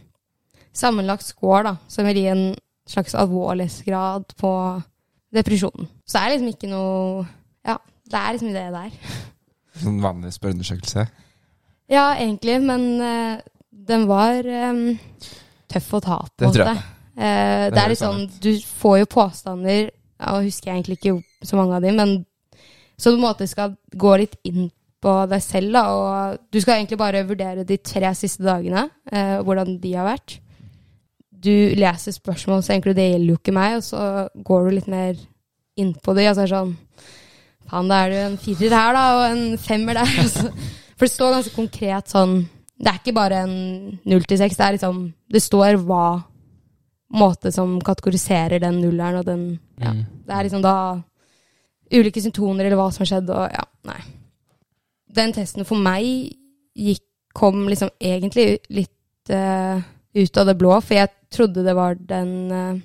sammenlagt score, da, som vil gi en slags alvorlighetsgrad på depresjonen. Så det er liksom ikke noe Ja, det er liksom det der. Sånn vanlig spørreundersøkelse. Ja, egentlig, men uh, den var um, tøff å ta, på Det tror jeg. Uh, det er litt sånn sånn Du får jo påstander ja, husker jeg egentlig ikke så mange av dem, men så du måte skal gå litt inn på deg selv, da, og du skal egentlig bare vurdere de tre siste dagene, eh, hvordan de har vært. Du leser spørsmål, så egentlig det gjelder jo ikke meg, og så går du litt mer inn på det. Altså sånn Faen, da er det jo en firer her, da, og en femmer der. Altså. For det står ganske konkret sånn Det er ikke bare en null til seks, det er liksom Det står hva måte som kategoriserer den nulleren og den ja. Mm. Det er liksom da ulike symptomer eller hva som har skjedd, og ja, nei. Den testen for meg gikk, kom liksom egentlig litt uh, ut av det blå, for jeg trodde det var den uh,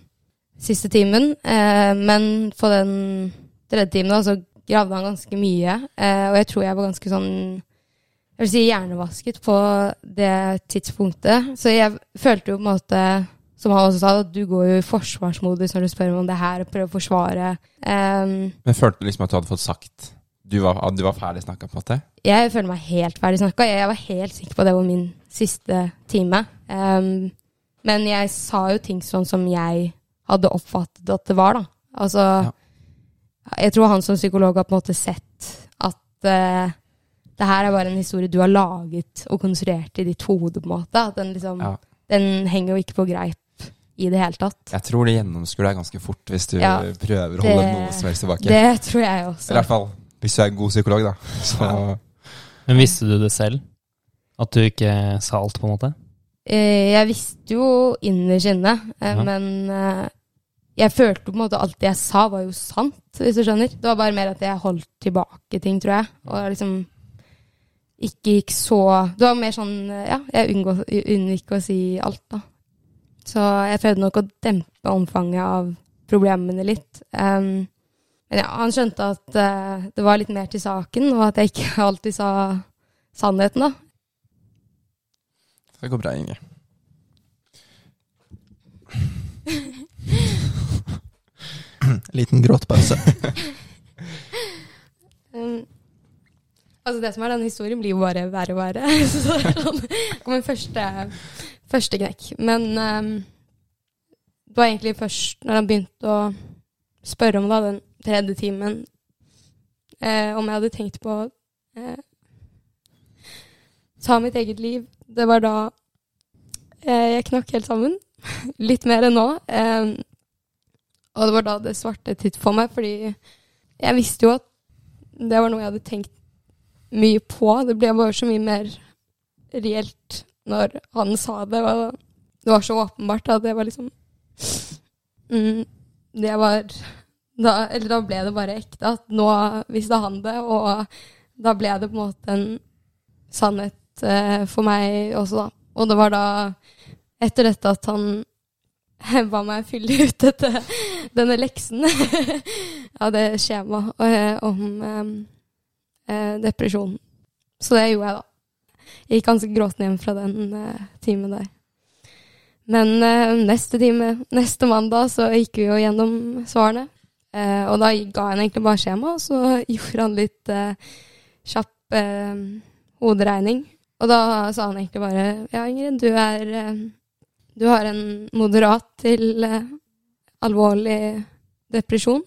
siste timen. Uh, men på den tredje timen da, så gravde han ganske mye, og jeg tror jeg var ganske sånn jeg vil si hjernevasket på det tidspunktet. Så jeg følte jo på en måte, som han også sa, at du går jo i forsvarsmodus når du spør om det her, og prøver å forsvare. Um, Men følte du liksom at du hadde fått sagt Du var, at du var ferdig snakka, på en måte? jeg føler meg helt ferdig snakka. Jeg var helt sikker på at det var min siste time. Um, men jeg sa jo ting sånn som jeg hadde oppfattet at det var, da. Altså Jeg tror han som psykolog har på en måte sett at uh, det her er bare en historie du har laget og konstruert i ditt hode, på en måte. At den liksom Ja. Den henger jo ikke på greip i det hele tatt. Jeg tror det gjennomskuer deg ganske fort hvis du Ja, prøver å holde det- noe som helst tilbake. Det tror jeg Eller i også. hvert fall hvis du er en god psykolog, da. Så Men visste du det selv? At du ikke sa alt, på en måte? Eh, Jeg visste jo innerst inne, eh, Ja. men eh, jeg følte på en måte alt det jeg sa, var jo sant, hvis du skjønner. Det var bare mer at jeg holdt tilbake ting, tror jeg. Og liksom ikke gikk så Det var mer sånn Ja, jeg unngikk å si alt, da. Så jeg prøvde nok å dempe omfanget av problemene litt. Um, men ja, han skjønte at uh, det var litt mer til saken, og at jeg ikke alltid sa sannheten, da. Det går bra, Inge. Liten gråtpause. Um, altså det som er denne historien, blir jo bare verre og verre. Så det er sånn, kommer første, første knekk. Men um, det var egentlig først når han begynte å spørre om da, den tredje timen, eh, om jeg hadde tenkt på å eh, ta mitt eget liv. Det var da eh, jeg knakk helt sammen. Litt mer enn nå. Eh, og det var da det svarte titt for meg, fordi jeg visste jo at det var noe jeg hadde tenkt mye på. Det ble bare så mye mer reelt når han sa det. Var, det var så åpenbart at det var liksom mm, Det var da, Eller da ble det bare ekte. At nå visste han det, og da ble det på en måte en sannhet eh, for meg også, da. Og det var da etter dette at han ba meg fylle ut dette, denne leksen av det skjemaet eh, om eh, eh, depresjon. Så det gjorde jeg, da. Jeg gikk ganske gråtende hjem fra den eh, timen der. Men eh, neste time, neste mandag, så gikk vi jo gjennom svarene. Eh, og da ga han egentlig bare skjema, og så gjorde han litt eh, kjapp eh, hoderegning. Og da sa han egentlig bare Ja, Ingrid, du er eh, Du har en moderat til alvorlig depresjon.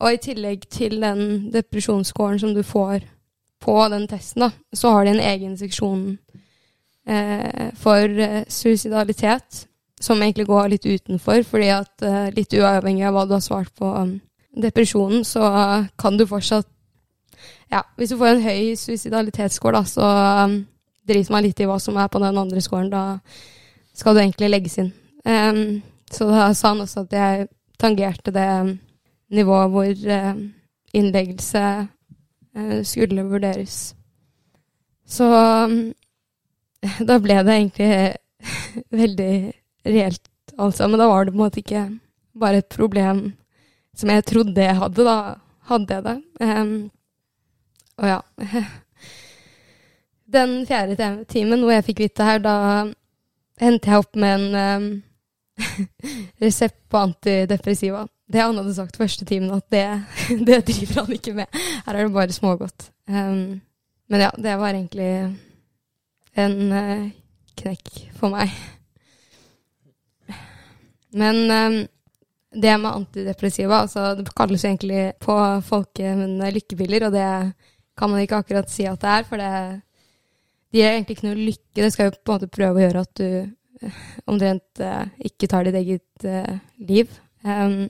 Og i tillegg til den depresjonsscoren som du får på den testen, da, så har de en egen seksjon eh, for eh, suicidalitet, som egentlig går litt utenfor, fordi at eh, litt uavhengig av hva du har svart på um, depresjonen, så kan du fortsatt Ja, hvis du får en høy suicidalitetsscore, da, så um, driter man litt i hva som er på den andre scoren. Da skal du egentlig legges inn. Um, så da sa han også at jeg tangerte det nivået hvor eh, innleggelse skulle vurderes. Så um, da ble det egentlig veldig reelt, altså. Men da var det på en måte ikke bare et problem som jeg trodde jeg hadde. Da hadde jeg det. Um, og ja. Den fjerde timen hvor jeg fikk vite her, da endte jeg opp med en um, resept på antidepressiva. Det han hadde sagt første timen, at det, det driver han ikke med. Her er det bare smågodt. Um, men ja, det var egentlig en uh, knekk for meg. Men um, det med antidepressiva, altså det kalles egentlig på folkemunne lykkepiller, og det kan man ikke akkurat si at det er, for det de gir egentlig ikke noe lykke. Det skal jo på en måte prøve å gjøre at du eh, omtrent uh, ikke tar ditt eget uh, liv. Um,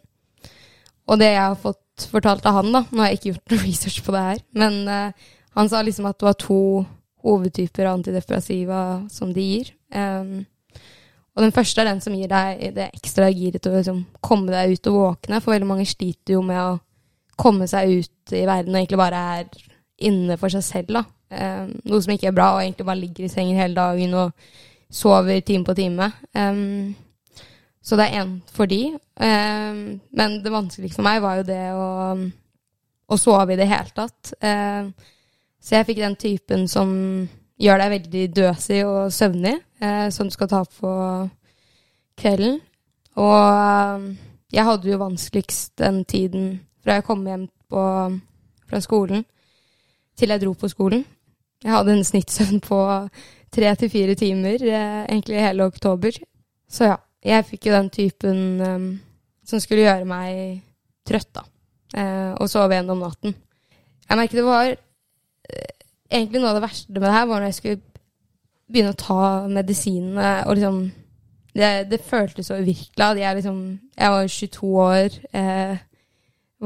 og det jeg har fått fortalt av han, da Nå har jeg ikke gjort noe research på det her, men uh, han sa liksom at det var to hovedtyper antidepressiva som de gir. Um, og den første er den som gir deg det ekstra giret til å liksom, komme deg ut og våkne, for veldig mange sliter jo med å komme seg ut i verden og egentlig bare er inne for seg selv, da. Um, noe som ikke er bra, og egentlig bare ligger i sengen hele dagen og sover time på time. Um, så det er én for de. Um, men det vanskeligste for meg var jo det å, å sove i det hele tatt. Um, så jeg fikk den typen som gjør deg veldig døsig og søvnig, eh, som du skal ta på kvelden. Og um, jeg hadde jo vanskeligst den tiden fra jeg kom hjem på, fra skolen til jeg dro på skolen. Jeg hadde en snittsøvn på tre til fire timer eh, egentlig hele oktober. Så ja, jeg fikk jo den typen um, som skulle gjøre meg trøtt, da. Uh, og sove igjen om natten. Jeg merket det var uh, Egentlig noe av det verste med det her var når jeg skulle begynne å ta medisinene og liksom Det, det føltes så uvirkelig. Jeg, liksom, jeg var 22 år. Eh,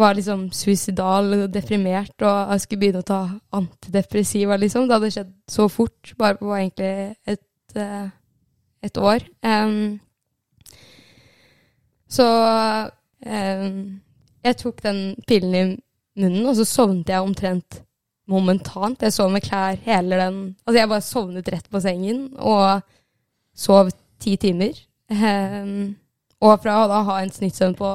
var liksom suicidal og deprimert og jeg skulle begynne å ta antidepressiva, liksom. Det hadde skjedd så fort, bare på egentlig et, et år. Em, så eh, jeg tok den pillen i munnen, og så sovnet jeg omtrent momentant. Jeg sov med klær hele den Altså, jeg bare sovnet rett på sengen og sov ti timer. Eh, og fra å da ha en snittsøvn på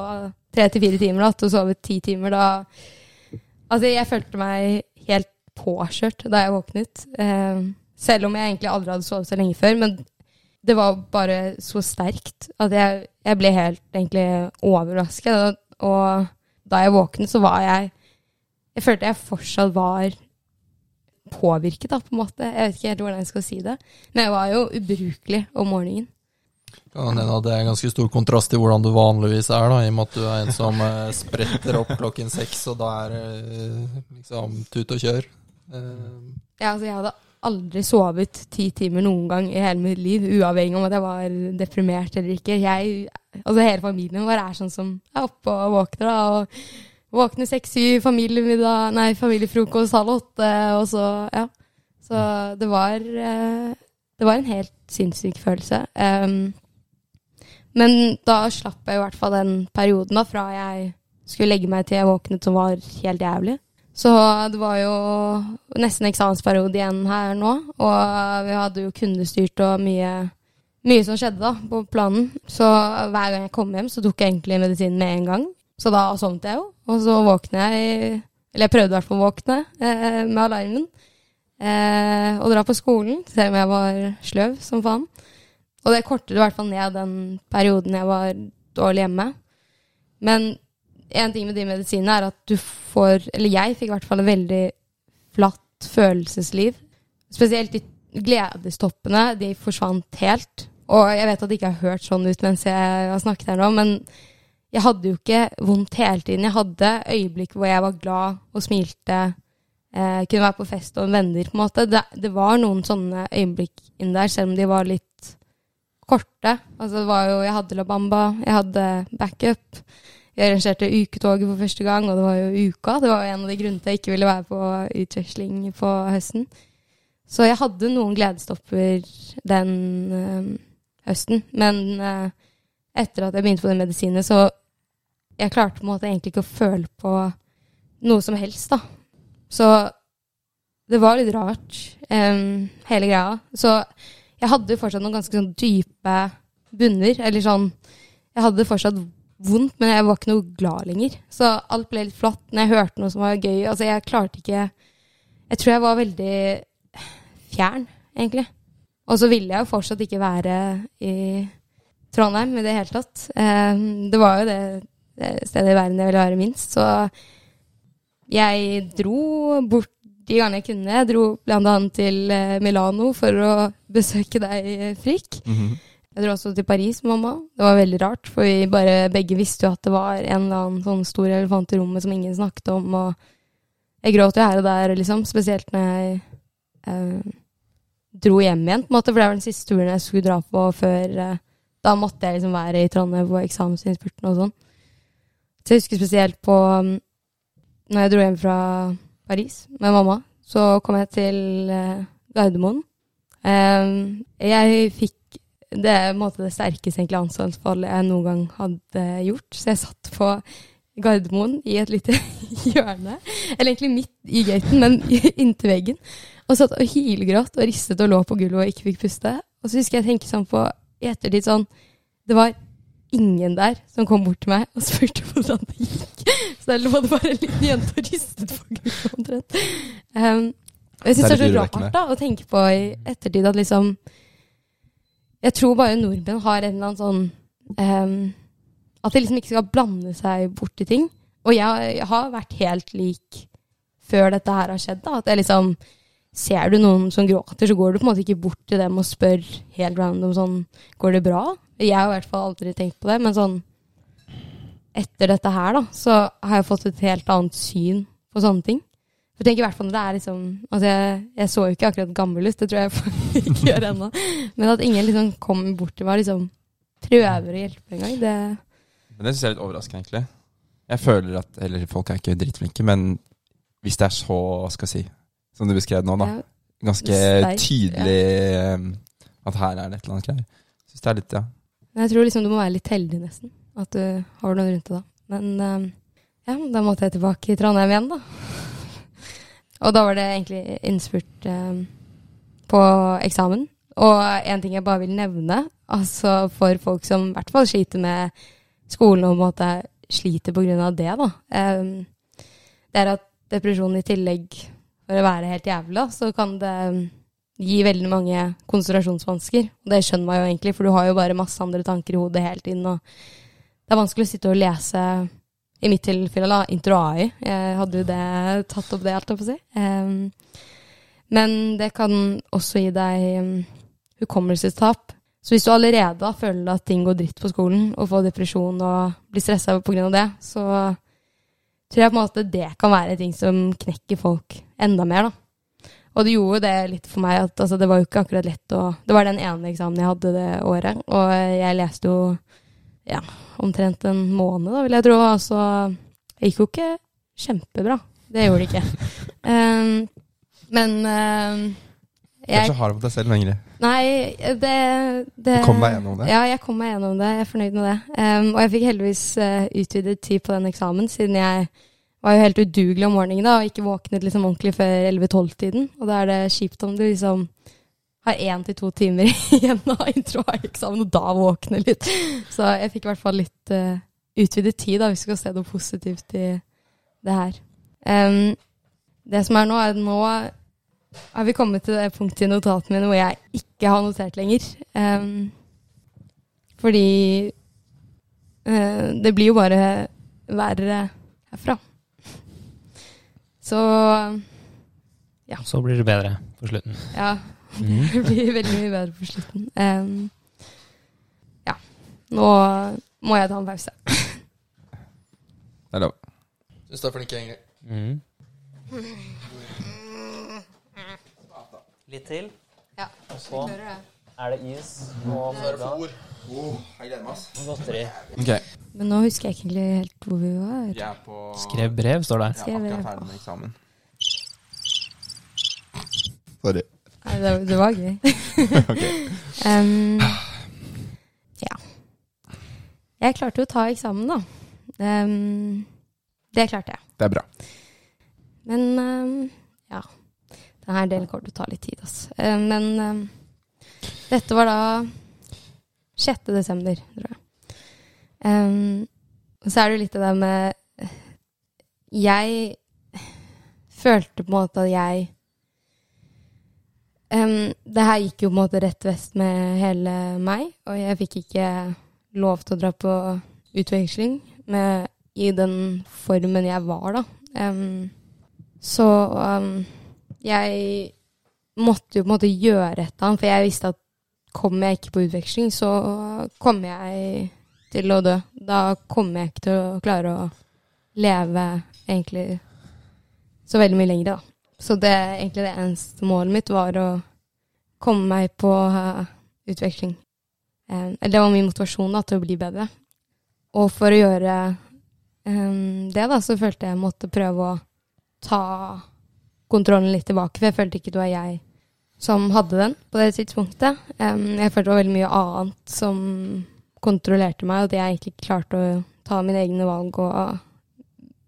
tre til fire timer da, til å sove ti timer, da Altså, jeg følte meg helt påkjørt da jeg våknet. Eh, Selv om jeg egentlig aldri hadde sovet så lenge før. Men det var bare så sterkt at jeg, jeg ble helt egentlig overrasket. Og, og da jeg våknet, så var jeg Jeg følte jeg fortsatt var påvirket, da, på en måte. Jeg vet ikke helt hvordan jeg skal si det. Men jeg var jo ubrukelig om morgenen. Ja, det er ganske stor kontrast til hvordan du vanligvis er, da, i og med at du er en som eh, spretter opp klokken seks, og da er det eh, liksom tut og kjør. Eh, Ja, altså, jeg hadde aldri sovet ti timer noen gang i hele mitt liv, uavhengig om at jeg var deprimert eller ikke. Jeg, altså Hele familien vår er sånn som er oppe og våkner, da. og Våkner seks-syv, familiemiddag, nei, familiefrokost halv åtte, og så Ja. Så det var eh, Det var en helt sinnssyk følelse. Em, men da slapp jeg i hvert fall den perioden da, fra jeg skulle legge meg til jeg våknet, som var helt jævlig. Så det var jo nesten eksamensperiode igjen her nå, og vi hadde jo kundestyrt og mye, mye som skjedde da på planen. Så hver gang jeg kom hjem, så tok jeg egentlig medisin med en gang. Så da sovnet jeg jo, og så våkner jeg Eller jeg prøvde i hvert fall å våkne eh, med alarmen. Eh, og dra på skolen, selv om jeg var sløv som faen. Og det kortet i hvert fall ned den perioden jeg var dårlig hjemme. Men en ting med de medisinene er at du får Eller jeg fikk i hvert fall et veldig flatt følelsesliv. Spesielt de gledestoppene. De forsvant helt. Og jeg vet at det ikke har hørt sånn ut mens jeg har snakket her nå, men jeg hadde jo ikke vondt hele tiden. Jeg hadde øyeblikk hvor jeg var glad og smilte. Eh, kunne være på fest og venner, på en måte. Det, det var noen sånne øyeblikk inn der, selv om de var litt korte. Altså, det var jo Jeg hadde La Bamba, jeg hadde backup. Jeg arrangerte uketoget for første gang, og det var jo uka. Det var jo en av de grunnene til jeg ikke ville være på utveksling på høsten. Så jeg hadde noen gledestopper den øh, høsten. Men øh, etter at jeg begynte på den medisinen, så jeg klarte på en måte egentlig ikke å føle på noe som helst, da. Så det var litt rart, um, hele greia. Så jeg hadde jo fortsatt noen ganske sånn dype bunner, eller sånn Jeg hadde fortsatt vondt, men jeg var ikke noe glad lenger. Så alt ble litt flatt når jeg hørte noe som var gøy. Altså, jeg klarte ikke Jeg tror jeg var veldig fjern, egentlig. Og så ville jeg jo fortsatt ikke være i Trondheim i det hele tatt. Eh, det var jo det, det stedet i verden jeg ville være minst, så jeg dro bort de gangene jeg kunne. Jeg dro bl.a. til eh, Milano for å besøke deg, Frikk. Mhm. Jeg dro også til Paris med mamma. Det var veldig rart, for vi bare begge visste jo at det var en eller annen sånn stor elefant i rommet som ingen snakket om. Og jeg gråt jo her og der, liksom. Spesielt når jeg eh, dro hjem igjen, på en måte. For det var den siste turen jeg skulle dra på før eh, Da måtte jeg liksom være i Trondheim på eksamensinnspurten og sånn. Så jeg husker spesielt på um, Når jeg dro hjem fra Paris med mamma, så kom jeg til eh, Gardermoen. Eh, jeg fikk det er en måte det sterkeste egentlig ansalgsfallet jeg noen gang hadde gjort. Så jeg satt på Gardermoen i et lite hjørne, eller egentlig midt i gaten, men inntil veggen, og satt og hylgråt og ristet og lå på gulvet og ikke fikk puste. Og så husker jeg tenke sånn på i ettertid sånn Det var ingen der som kom bort til meg og spurte hvordan det gikk. Så der lå det bare en liten jente og ristet på gulvet omtrent. Um, jeg syns det er så rart da, å tenke på i ettertid at liksom Jeg tror bare nordmenn har en eller annen sånn um, At de liksom ikke skal blande seg bort i ting. Og jeg, jeg har vært helt lik før dette her har skjedd. da, At jeg liksom Ser du noen som gråter, så går du på en måte ikke bort til dem og spør helt random sånn Går det bra? Jeg har i hvert fall aldri tenkt på det, men sånn Etter dette her, da, så har jeg fått et helt annet syn på sånne ting. For jeg i hvert fall når det er liksom Altså, jeg, jeg så jo ikke akkurat gammel ut, det tror jeg ikke gjør ennå. Men at ingen liksom kommer bort til meg og liksom prøver å hjelpe engang, det Men det syns jeg er litt overraskende, egentlig. Jeg føler at Eller folk er ikke dritflinke, men hvis det er så, skal jeg si, som du beskrev nå, da. Ganske tydelig ja. at her er det et eller annet greier. Syns det er litt, ja. Men jeg tror liksom du må være litt heldig, nesten. At du har noen rundt deg da. Men eh, ja, da måtte jeg tilbake i Trondheim igjen, da. Og da var det egentlig innspurt eh, på eksamen. Og en ting jeg bare vil nevne, altså for folk som i hvert fall sliter med skolen og på en måte sliter på grunn av det, da, eh, det er at depresjon i tillegg for å være helt jævla, så kan det gi veldig mange konsentrasjonsvansker. Og det skjønner man jo egentlig, for du har jo bare masse andre tanker i hodet hele tiden. Og det er vanskelig å sitte og lese, i mitt tilfelle, da, intro AI. Jeg hadde jo det, tatt opp det, alt jeg på å si. Um, men det kan også gi deg um, hukommelsestap. Så hvis du allerede føler at ting går dritt på skolen, og får depresjon og blir stressa pga. det, så tror jeg på en måte det kan være ting som knekker folk enda mer, da. Og det gjorde det litt for meg at altså, det var jo ikke akkurat lett å Det var den ene eksamen jeg hadde det året, og jeg leste jo ja, omtrent en måned, da, vil jeg tro. Altså, det gikk jo ikke kjempebra. Det gjorde det ikke. um, men um, Du er så hard på deg selv lenger. Nei, det, det Du kom deg gjennom det? Ja, jeg kom meg gjennom det. Jeg er fornøyd med det. Um, og jeg fikk heldigvis uh, utvidet tid på den eksamen, siden jeg var jo helt udugelig om morgenen da, og ikke våknet liksom ordentlig før 11-12-tiden. Og da er det kjipt om du liksom har én til to timer igjen av intro-eksamen, og da våkner litt. Så jeg fikk i hvert fall litt uh, utvidet tid, da, hvis vi skal se noe positivt i det her. Um, det som er nå, er at nå har vi kommet til det punktet i notatene mine hvor jeg ikke har notert lenger. Um, fordi uh, det blir jo bare verre herfra. Så ja. Så blir det bedre på slutten. Ja. Mhm. Det blir veldig mye bedre på slutten. Um, ja. Nå må jeg ta en pause. Det er lov. Syns du er flink, Ingrid. Mm. Litt til. Ja. Og så er det is og godteri. Okay. Men nå husker jeg ikke egentlig helt hvor vi var. jeg er på Skrev brev, står det. Jeg er Skrev brev. akkurat ferdig med eksamen. Sorry. Det, det var gøy. ok. Um, ja. Jeg klarte jo å ta eksamen, da. Um, det klarte jeg. Det er bra. Men um, ja. Denne delen kommer til å ta litt tid, altså. Men dette var da 6. desember, tror jeg. Og så er det jo litt det der med Jeg følte på en måte at jeg um, Det her gikk jo på en måte rett vest med hele meg, og jeg fikk ikke lov til å dra på utveksling med, i den formen jeg var, da. Um, så um, jeg måtte jo på en måte gjøre et eller annet, for jeg visste at kommer jeg ikke på utveksling, så kommer jeg til å dø. Da kommer jeg ikke til å klare å leve egentlig så veldig mye lenger, da. Så det egentlig det eneste målet mitt var å komme meg på uh, utveksling. Um, det var min motivasjon da, til å bli bedre. Og for å gjøre um, det, da, så følte jeg måtte prøve å ta kontrollen litt tilbake, for jeg følte ikke det var jeg som hadde den på det tidspunktet. Um, jeg følte det var veldig mye annet som kontrollerte meg, og at jeg egentlig ikke klarte å ta mine egne valg og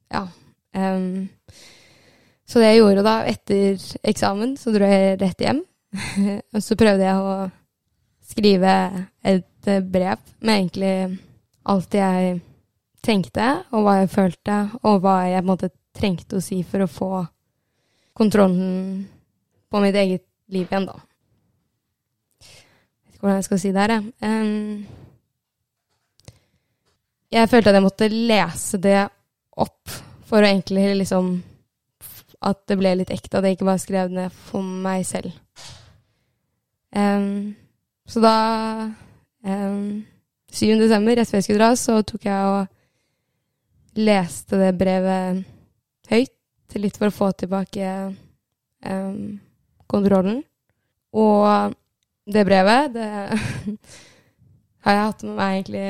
ja. Um, så det jeg gjorde da, etter eksamen, så dro jeg rett hjem. og så prøvde jeg å skrive et brev med egentlig alt jeg tenkte, og hva jeg følte, og hva jeg på en måte trengte å si for å få kontrollen på mitt eget liv igjen, da. Jeg vet ikke hvordan jeg skal si det her, jeg. Jeg følte at jeg måtte lese det opp for å egentlig liksom At det ble litt ekte, at jeg ikke bare skrev det ned for meg selv. Um, så da um, 7. desember, rett før jeg skulle dra, så tok jeg og leste det brevet høyt, litt for å få tilbake um, kontrollen. Og det brevet, det har jeg hatt med meg egentlig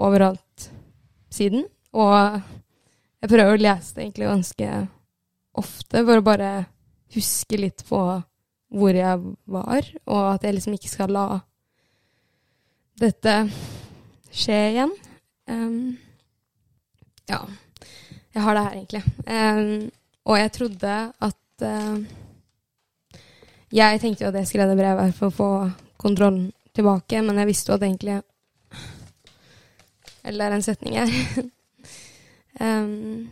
overalt siden. Og jeg prøver å lese det egentlig ganske ofte for å bare huske litt på hvor jeg var, og at jeg liksom ikke skal la dette skje igjen. Um, ja. Jeg har det her, egentlig. Um, og jeg trodde at uh, Jeg tenkte jo at jeg skrev det brevet for å få kontrollen tilbake, men jeg visste jo at egentlig Eller det er en setning her. um,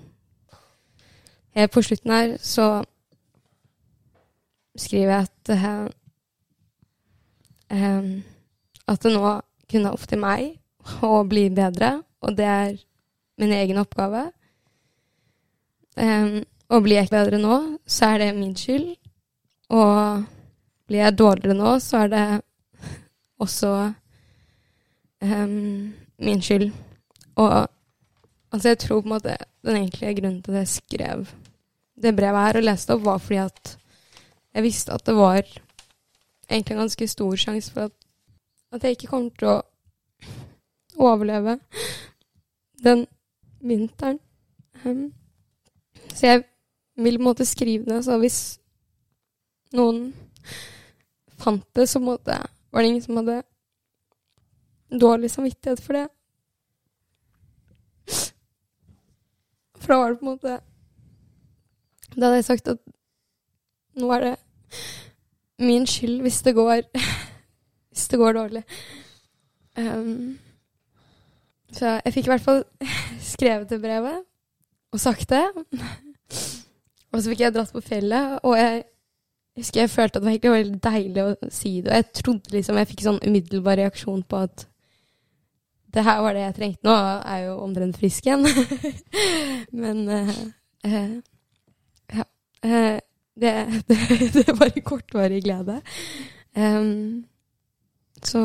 på slutten her så skriver jeg at eh, at det nå kun er opp til meg å bli bedre, og det er min egen oppgave. Eh, og blir jeg ikke bedre nå, så er det min skyld. Og blir jeg dårligere nå, så er det også eh, min skyld. Og altså, jeg tror på en måte den egentlige grunnen til at jeg skrev det brevet her og leste opp, var fordi at jeg visste at det var egentlig en ganske stor sjanse for at, at jeg ikke kommer til å overleve den vinteren. Um, så jeg vil på en måte skrive det, så hvis noen fant det, så måte var det ingen som hadde dårlig samvittighet for det. For da var det på en måte Da hadde jeg sagt at nå er det min skyld hvis det går Hvis det går dårlig. Um, så jeg fikk i hvert fall skrevet det brevet og sagt det. Og så fikk jeg dratt på fjellet, og jeg husker jeg følte at det var veldig deilig å si det. Og jeg trodde liksom Jeg fikk sånn umiddelbar reaksjon på at det her var det jeg trengte. Nå er jo omtrent frisk igjen. Men uh. Eh, det, det, det var en kortvarig glede. Um, så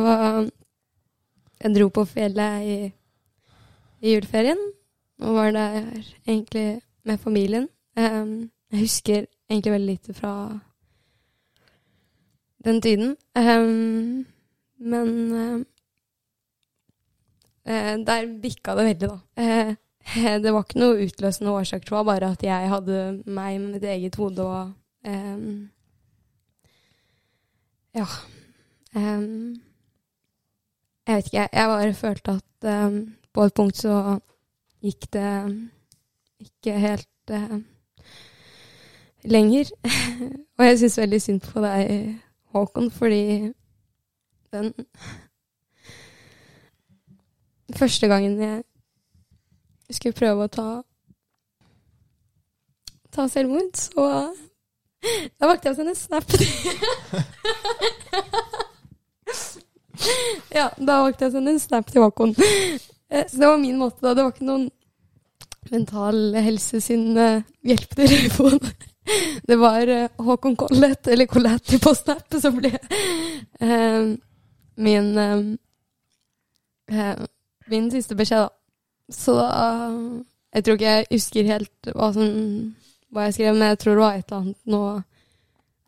jeg dro på fjellet i, i juleferien, og var der egentlig med familien. Um, jeg husker egentlig veldig lite fra den tiden. Um, men eh, der bikka det veldig, da. Eh, det var ikke noe utløsende årsak, tror jeg, bare at jeg hadde meg med mitt eget hode og um, Ja. Um, jeg vet ikke, jeg bare følte at um, på et punkt så gikk det ikke helt uh, lenger. og jeg syns veldig synd på deg, Håkon, fordi den første gangen jeg skulle prøve å ta ta selvmord, så da valgte jeg å sende snap. ja, da valgte jeg å sende en snap til Håkon. Eh, Så det var min måte, da. Det var ikke noen Mental Helse sin til hjelpetelefon. Det var eh, Håkon Collett, eller Colletti på Snap, som ble eh, min eh, eh, Min siste beskjed, da. Så da Jeg tror ikke jeg husker helt hva, som, hva jeg skrev, men jeg tror det var et eller annet Nå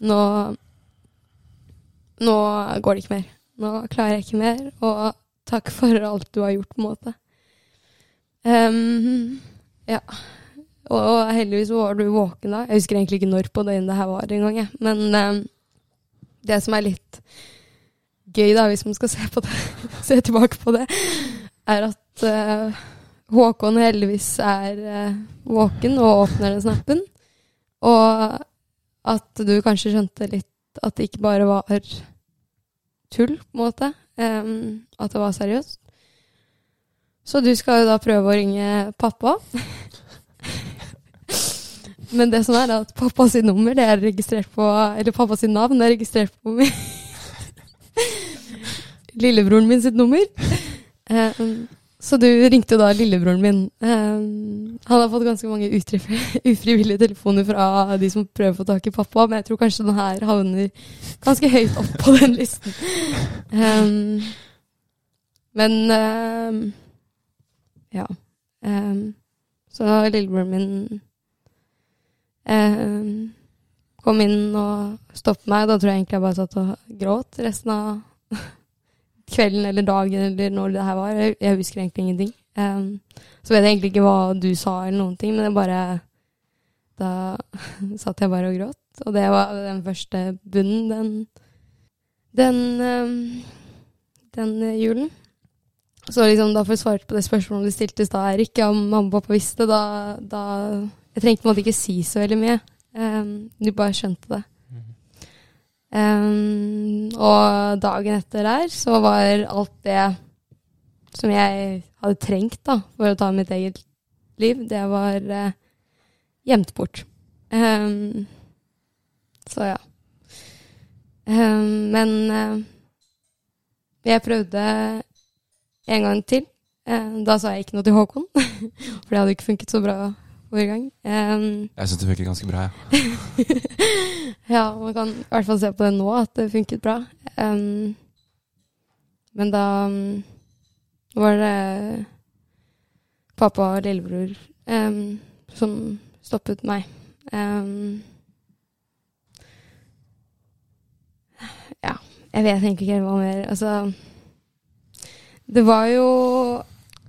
Nå Nå går det ikke mer. Nå klarer jeg ikke mer, og takk for alt du har gjort, på en måte. Um, ja. Og heldigvis var du våken da. Jeg husker egentlig ikke når på døgnet det her var engang, jeg. Men um, det som er litt gøy, da, hvis man skal se, på det, se tilbake på det, er at eh, Håkon heldigvis er eh, våken og åpner den snappen. Og at du kanskje skjønte litt at det ikke bare var tull, på en måte. Um, at det var seriøst. Så du skal jo da prøve å ringe pappa. Men det som er, er at pappa sitt nummer det er registrert på Eller pappa sitt navn er registrert på min Lillebroren min sitt nummer. Ehm, så du ringte jo da lillebroren min. Ehm, han har fått ganske mange ufrivillige telefoner fra de som prøver å få tak i pappa, men jeg tror kanskje den her havner ganske høyt opp på den listen. Ehm, men ehm, ja. Så lillebroren min kom inn og stoppet meg. Da tror jeg egentlig jeg bare satt og gråt resten av kvelden eller dagen eller når det her var. Jeg, husker egentlig ingenting. Um, så vet jeg egentlig ikke hva du sa eller noen ting, men det bare Da satt jeg bare og gråt. Og det var den første bunnen den den, ehm, den julen. Så liksom da for jeg svart på det spørsmålet du stilte i stad, Erik, om mamma og pappa visste, da, da Jeg trengte på en måte ikke si så veldig mye. Um, du bare skjønte det. Ehm, og dagen etter der så var alt det som jeg hadde trengt da, for å ta mitt eget liv, det var uh, gjemt bort. Um, så ja. Um, men uh, Jeg prøvde en gang til. Eh, da sa jeg ikke noe til Håkon, for det hadde ikke funket så bra forrige gang. Um, Jeg syns det funker ganske bra, jeg. ja, man kan i hvert fall se på det nå, at det funket bra. Um, men da um, var det pappa og lillebror som stoppet meg. Ja, jeg vet egentlig ikke hva mer Altså Det var jo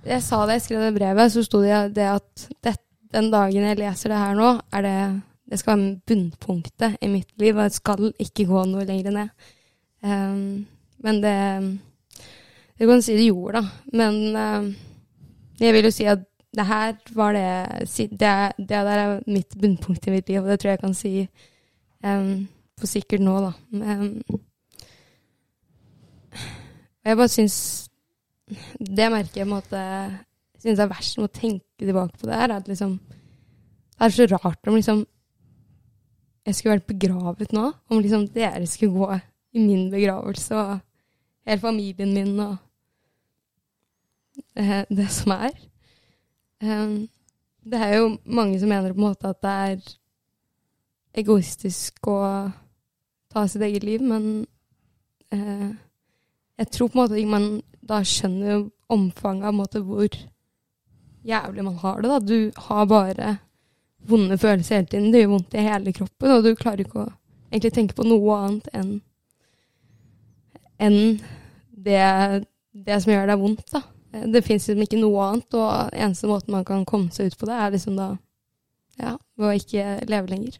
Jeg sa det, jeg skrev det brevet, så sto det det at det, den dagen jeg leser det her nå, er det det skal være bunnpunktet i mitt liv, og jeg skal ikke gå noe lenger ned. Um, men det Du kan si det gjorde, da. Men um, jeg vil jo si at det her var det Det, det der er mitt bunnpunkt i mitt liv, og det tror jeg jeg kan si um, for sikkert nå, da. Men, jeg bare syns Det merker jeg på en måte syns det er verst å tenke tilbake på det her, at liksom Det er så rart om liksom jeg skulle vært begravet nå. Om liksom dere skulle gå i min begravelse, og hele familien min og det, det som er. Um, det er jo mange som mener på en måte at det er egoistisk å ta sitt eget liv, men uh, jeg tror på en måte ikke man da skjønner omfanget av måte, hvor jævlig man har det. da. Du har bare vonde følelser hele tiden. Det gjør vondt i hele kroppen, og du klarer ikke å egentlig tenke på noe annet enn enn det, det som gjør deg vondt. da. Det fins liksom ikke noe annet, og eneste måten man kan komme seg ut på det, er liksom da ja, ved å ikke leve lenger.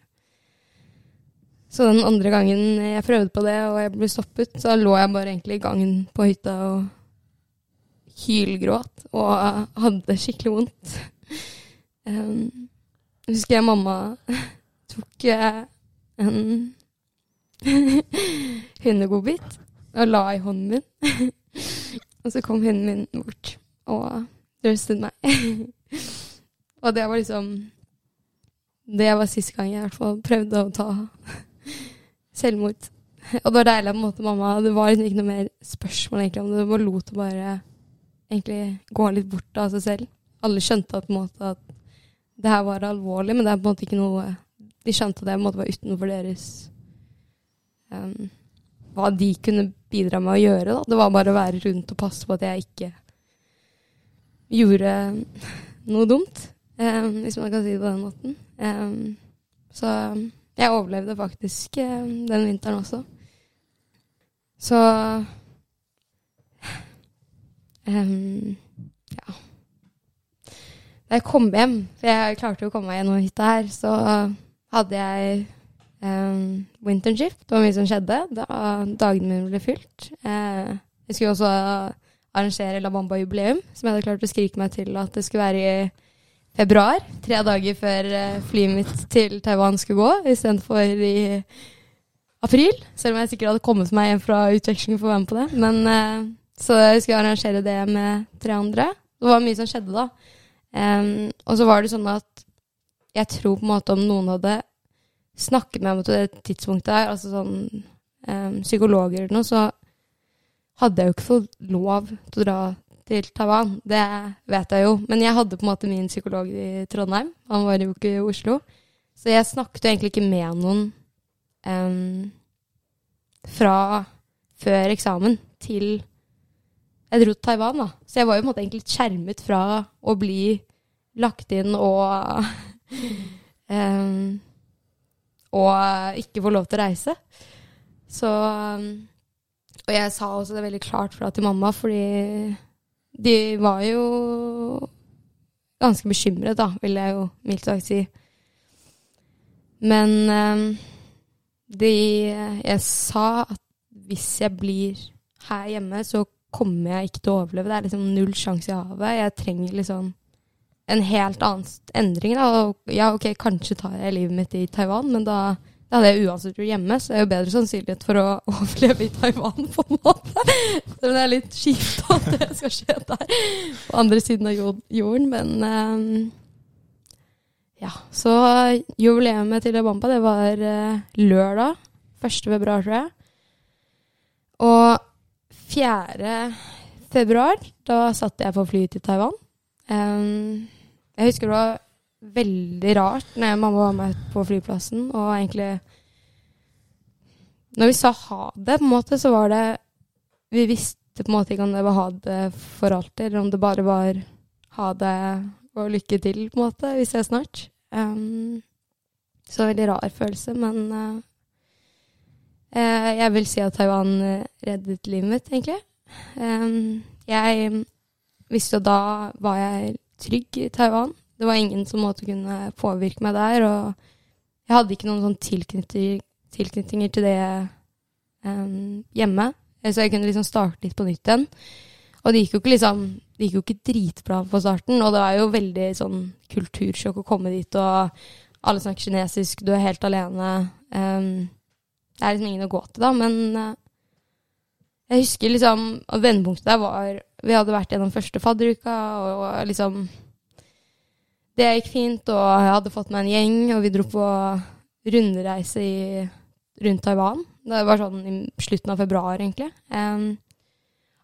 Så den andre gangen jeg prøvde på det, og jeg ble stoppet, så lå jeg bare egentlig i gangen på hytta og hylgråt og hadde det skikkelig vondt. Um, husker jeg mamma tok eh, en hundegodbit og la i hånden min. og så kom hunden min bort og røstet meg. og det var liksom Det var siste gang jeg i hvert fall prøvde å ta selvmord. Og det var deilig måte mamma Det var liksom ikke noe mer spørsmål egentlig om det. Det var lot å bare egentlig gå litt bort av seg selv. Alle skjønte at, måte, at det her var alvorlig, men det er på en måte ikke noe De skjønte at det måte var utenfor deres um, Hva de kunne bidra med å gjøre. Da. Det var bare å være rundt og passe på at jeg ikke gjorde noe dumt, um, hvis man kan si det på den måten. Um, så jeg overlevde faktisk den vinteren også. Så ja. Da jeg kom hjem, for jeg klarte å komme meg gjennom hytta her, så hadde jeg um, winternshift. Det var mye som skjedde da dagene mine ble fylt. Uh, jeg skulle også arrangere La Bamba-jubileum, som jeg hadde klart å skrike meg til at det skulle være i februar. Tre dager før uh, flyet mitt til Taiwan skulle gå, istedenfor i april. Selv om jeg sikkert hadde kommet meg hjem fra utveksling for å være med på det. Men, uh, så jeg skulle arrangere det med tre andre. Det var mye som skjedde da. Um, og så var det sånn at jeg tror på en måte om noen hadde snakket med meg på det tidspunktet her, altså sånn um, psykologer eller noe, så hadde jeg jo ikke fått lov til å dra til Taiwan. Det vet jeg jo. Men jeg hadde på en måte min psykolog i Trondheim. Han var jo ikke i Oslo. Så jeg snakket jo egentlig ikke med noen um, fra før eksamen til jeg dro til Taiwan, da. Så jeg var jo på en måte egentlig skjermet fra å bli lagt inn og um, Og ikke få lov til å reise. Så um, Og jeg sa også det veldig klart fra til mamma, fordi de var jo ganske bekymret, da, vil jeg jo mildt sagt si. Men um, de Jeg sa at hvis jeg blir her hjemme, så kommer jeg ikke til å overleve. Det er liksom null sjanse i havet. Jeg trenger liksom en helt annen endring. Da. Ja, ok, kanskje tar jeg livet mitt i Taiwan, men da, da hadde jeg uansett vært hjemme, så det er jo bedre sannsynlighet for å overleve i Taiwan, på en måte. Så det er litt kjipt at det skal skje der, på andre siden av jorden, men um, ja. Så jubileet til Bamba, det var uh, lørdag. 1. februar, tror jeg. Og 4. februar, da satt jeg på flyet til Taiwan. Um, jeg husker det var veldig rart når mamma var med på flyplassen, og egentlig Når vi sa ha det, på en måte, så var det Vi visste på en måte ikke om det var ha det for alltid, eller om det bare var ha det og lykke til, på en måte. Vi ses snart. Um, så veldig rar følelse, men uh, jeg vil si at Taiwan eh, reddet livet mitt, egentlig. Jeg visste jo da var jeg trygg i Taiwan. Det var ingen som måtte kunne påvirke meg der, og jeg hadde ikke noen sånn tilknytninger, til det hjemme. Så jeg kunne liksom starte litt på nytt igjen. Og det gikk jo ikke liksom det gikk jo ikke dritbra på starten, og det var jo veldig sånn kultursjokk å komme dit, og alle snakker kinesisk, du er helt alene. Um, det er liksom ingen å gå til, da, men uh, jeg husker liksom at vendepunktet der var Vi hadde vært gjennom første fadderuka, og, og liksom Det gikk fint, og jeg hadde fått meg en gjeng, og vi dro på rundreise i, rundt Taiwan. Det var sånn i slutten av februar, egentlig. Um,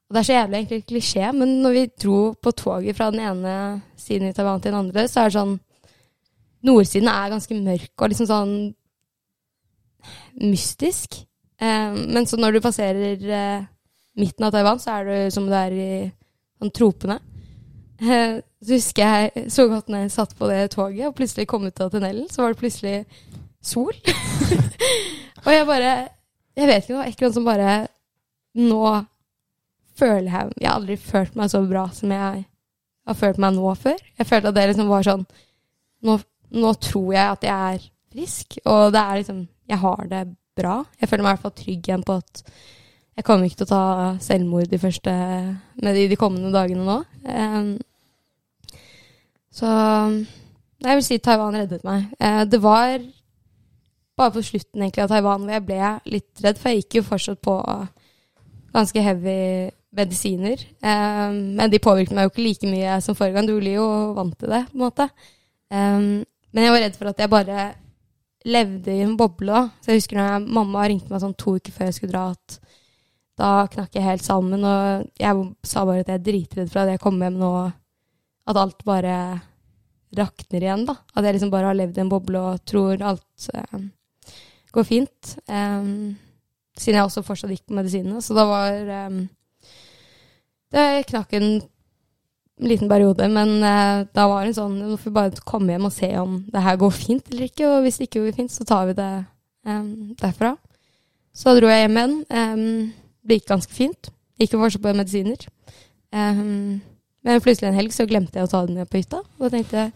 og det er så jævlig egentlig klisjé, men når vi dro på toget fra den ene siden i Taiwan til den andre, så er det sånn Nordsiden er ganske mørk og liksom sånn mystisk. Eh, men så når du passerer eh, midten av Taiwan, så er du som du er i sånn tropene. Eh, så husker jeg så godt når jeg satt på det toget og plutselig kom ut av tunnelen, så var det plutselig sol. og jeg bare Jeg vet ikke, noe ekkoen som bare Nå føler jeg Jeg har aldri følt meg så bra som jeg har følt meg nå før. Jeg følte at det liksom var sånn Nå, nå tror jeg at jeg er frisk, og det er liksom Jeg har det bra. Jeg føler meg i hvert fall trygg igjen på at jeg kommer ikke til å ta selvmord de første de, de kommende dagene nå. Um, så jeg vil si Taiwan reddet meg. Uh, det var bare på slutten egentlig av Taiwan hvor jeg ble litt redd, for jeg gikk jo fortsatt på ganske heavy medisiner. Um, men de påvirket meg jo ikke like mye som forrige gang. Du blir jo vant til det, på en måte. Um, men jeg var redd for at jeg bare levde i en boble. Så jeg husker når jeg, mamma ringte meg sånn to uker før jeg skulle dra, at da knakk jeg helt sammen. Og jeg sa bare at jeg er dritredd for at jeg kommer hjem nå, at alt bare rakner igjen. da. At jeg liksom bare har levd i en boble og tror alt eh, går fint. Um, siden jeg også fortsatt gikk på medisinene. Så da var um, Det knakk en liten periode, men uh, da var det en sånn Nå får vi bare komme hjem og se om det her går fint eller ikke. Og hvis det ikke går fint, så tar vi det um, derfra. Så dro jeg hjem igjen. Um, det gikk ganske fint. Gikk jo fortsatt på medisiner. men plutselig en helg så glemte jeg å ta den med på hytta. Og da tenkte jeg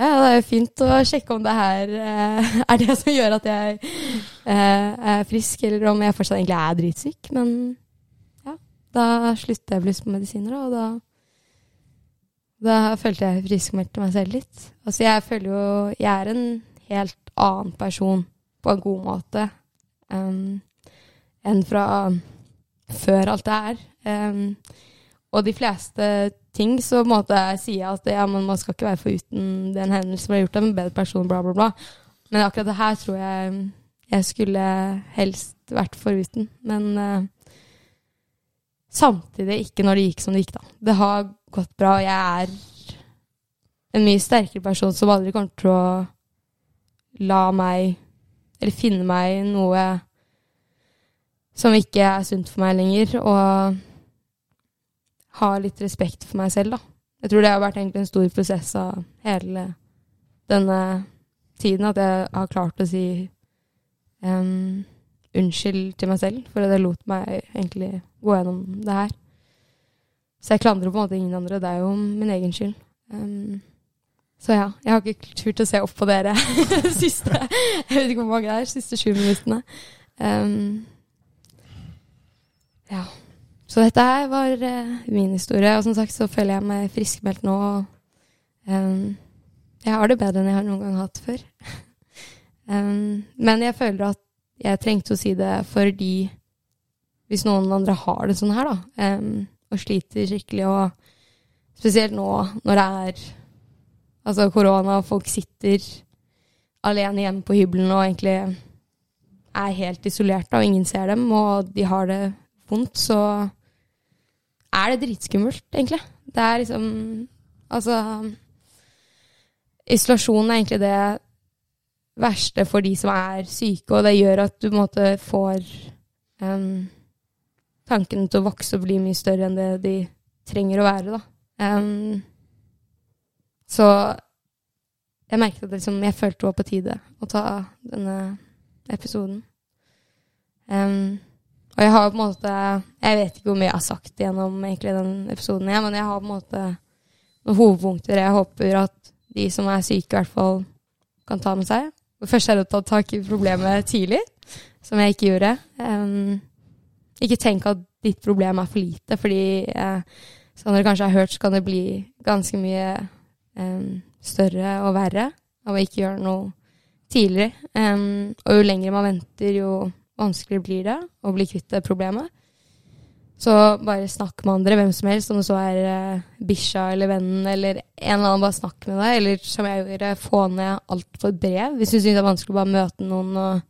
ja, det er jo fint å sjekke om det her uh, er det som gjør at jeg uh, er frisk, eller om jeg fortsatt egentlig er dritsyk. Men ja, da sluttet jeg plutselig på medisiner, og da, da følte jeg friskmeldte meg selv litt. Altså, jeg føler jo Jeg er en helt annen person på en god måte um, enn fra før alt det her. Um, og de fleste ting så måte sier jeg at ja, man skal ikke være foruten den hendelsen som ble gjort av en bedre person, bla, bla, bla. Men akkurat det her tror jeg jeg skulle helst vært foruten. Men uh, samtidig ikke når det gikk som det gikk, da. Det har gått bra, og jeg er en mye sterkere person som aldri kommer til å la meg Eller finne meg noe som ikke er sunt for meg lenger. Og ha litt respekt for meg selv, da. Jeg tror det har vært egentlig en stor prosess av hele denne tiden, at jeg har klart å si um, unnskyld til meg selv, for det lot meg egentlig gå gjennom det her. Så jeg klandrer på en måte ingen andre, det er jo min egen skyld. Um, så ja, jeg har ikke turt å se opp på dere siste Jeg vet ikke hvor mange det er, siste sju minuttene. Um, ja. Så dette her var uh, min historie. Og som sagt så føler jeg meg friskmeldt nå. Um, jeg har det bedre enn jeg har noen gang hatt før. um, men jeg føler at jeg trengte å si det fordi hvis noen andre har det sånn her, da, um, og sliter skikkelig, og spesielt nå når det er altså korona, folk sitter alene hjemme på hybelen og egentlig er helt isolerte, og ingen ser dem, og de har det vondt, så er det dritskummelt, egentlig. Det er liksom Altså Isolasjon er egentlig det verste for de som er syke, og det gjør at du på en måte får um, tankene til å vokse og bli mye større enn det de trenger å være, da. Um, så jeg merket at liksom, jeg følte det var på tide å ta denne episoden. Um, og jeg har på en måte Jeg vet ikke hvor mye jeg har sagt gjennom egentlig den episoden, jeg, men jeg har på en måte noen hovedpunkter jeg håper at de som er syke, i hvert fall kan ta med seg. Det første er å ta tak i problemet tidlig, som jeg ikke gjorde. Um, ikke tenk at ditt problem er for lite, fordi eh, som dere kanskje har hørt, så kan det bli ganske mye eh, større og verre av å ikke gjøre noe tidligere. Um, og jo lenger man venter, jo vanskeligere blir det å bli kvitt det problemet. Så bare snakk med andre, hvem som helst, om det så er uh, bikkja eller vennen eller en eller annen, bare snakk med deg. Eller som jeg gjorde, få ned alt på et brev. Hvis du syns det er vanskelig å bare møte noen og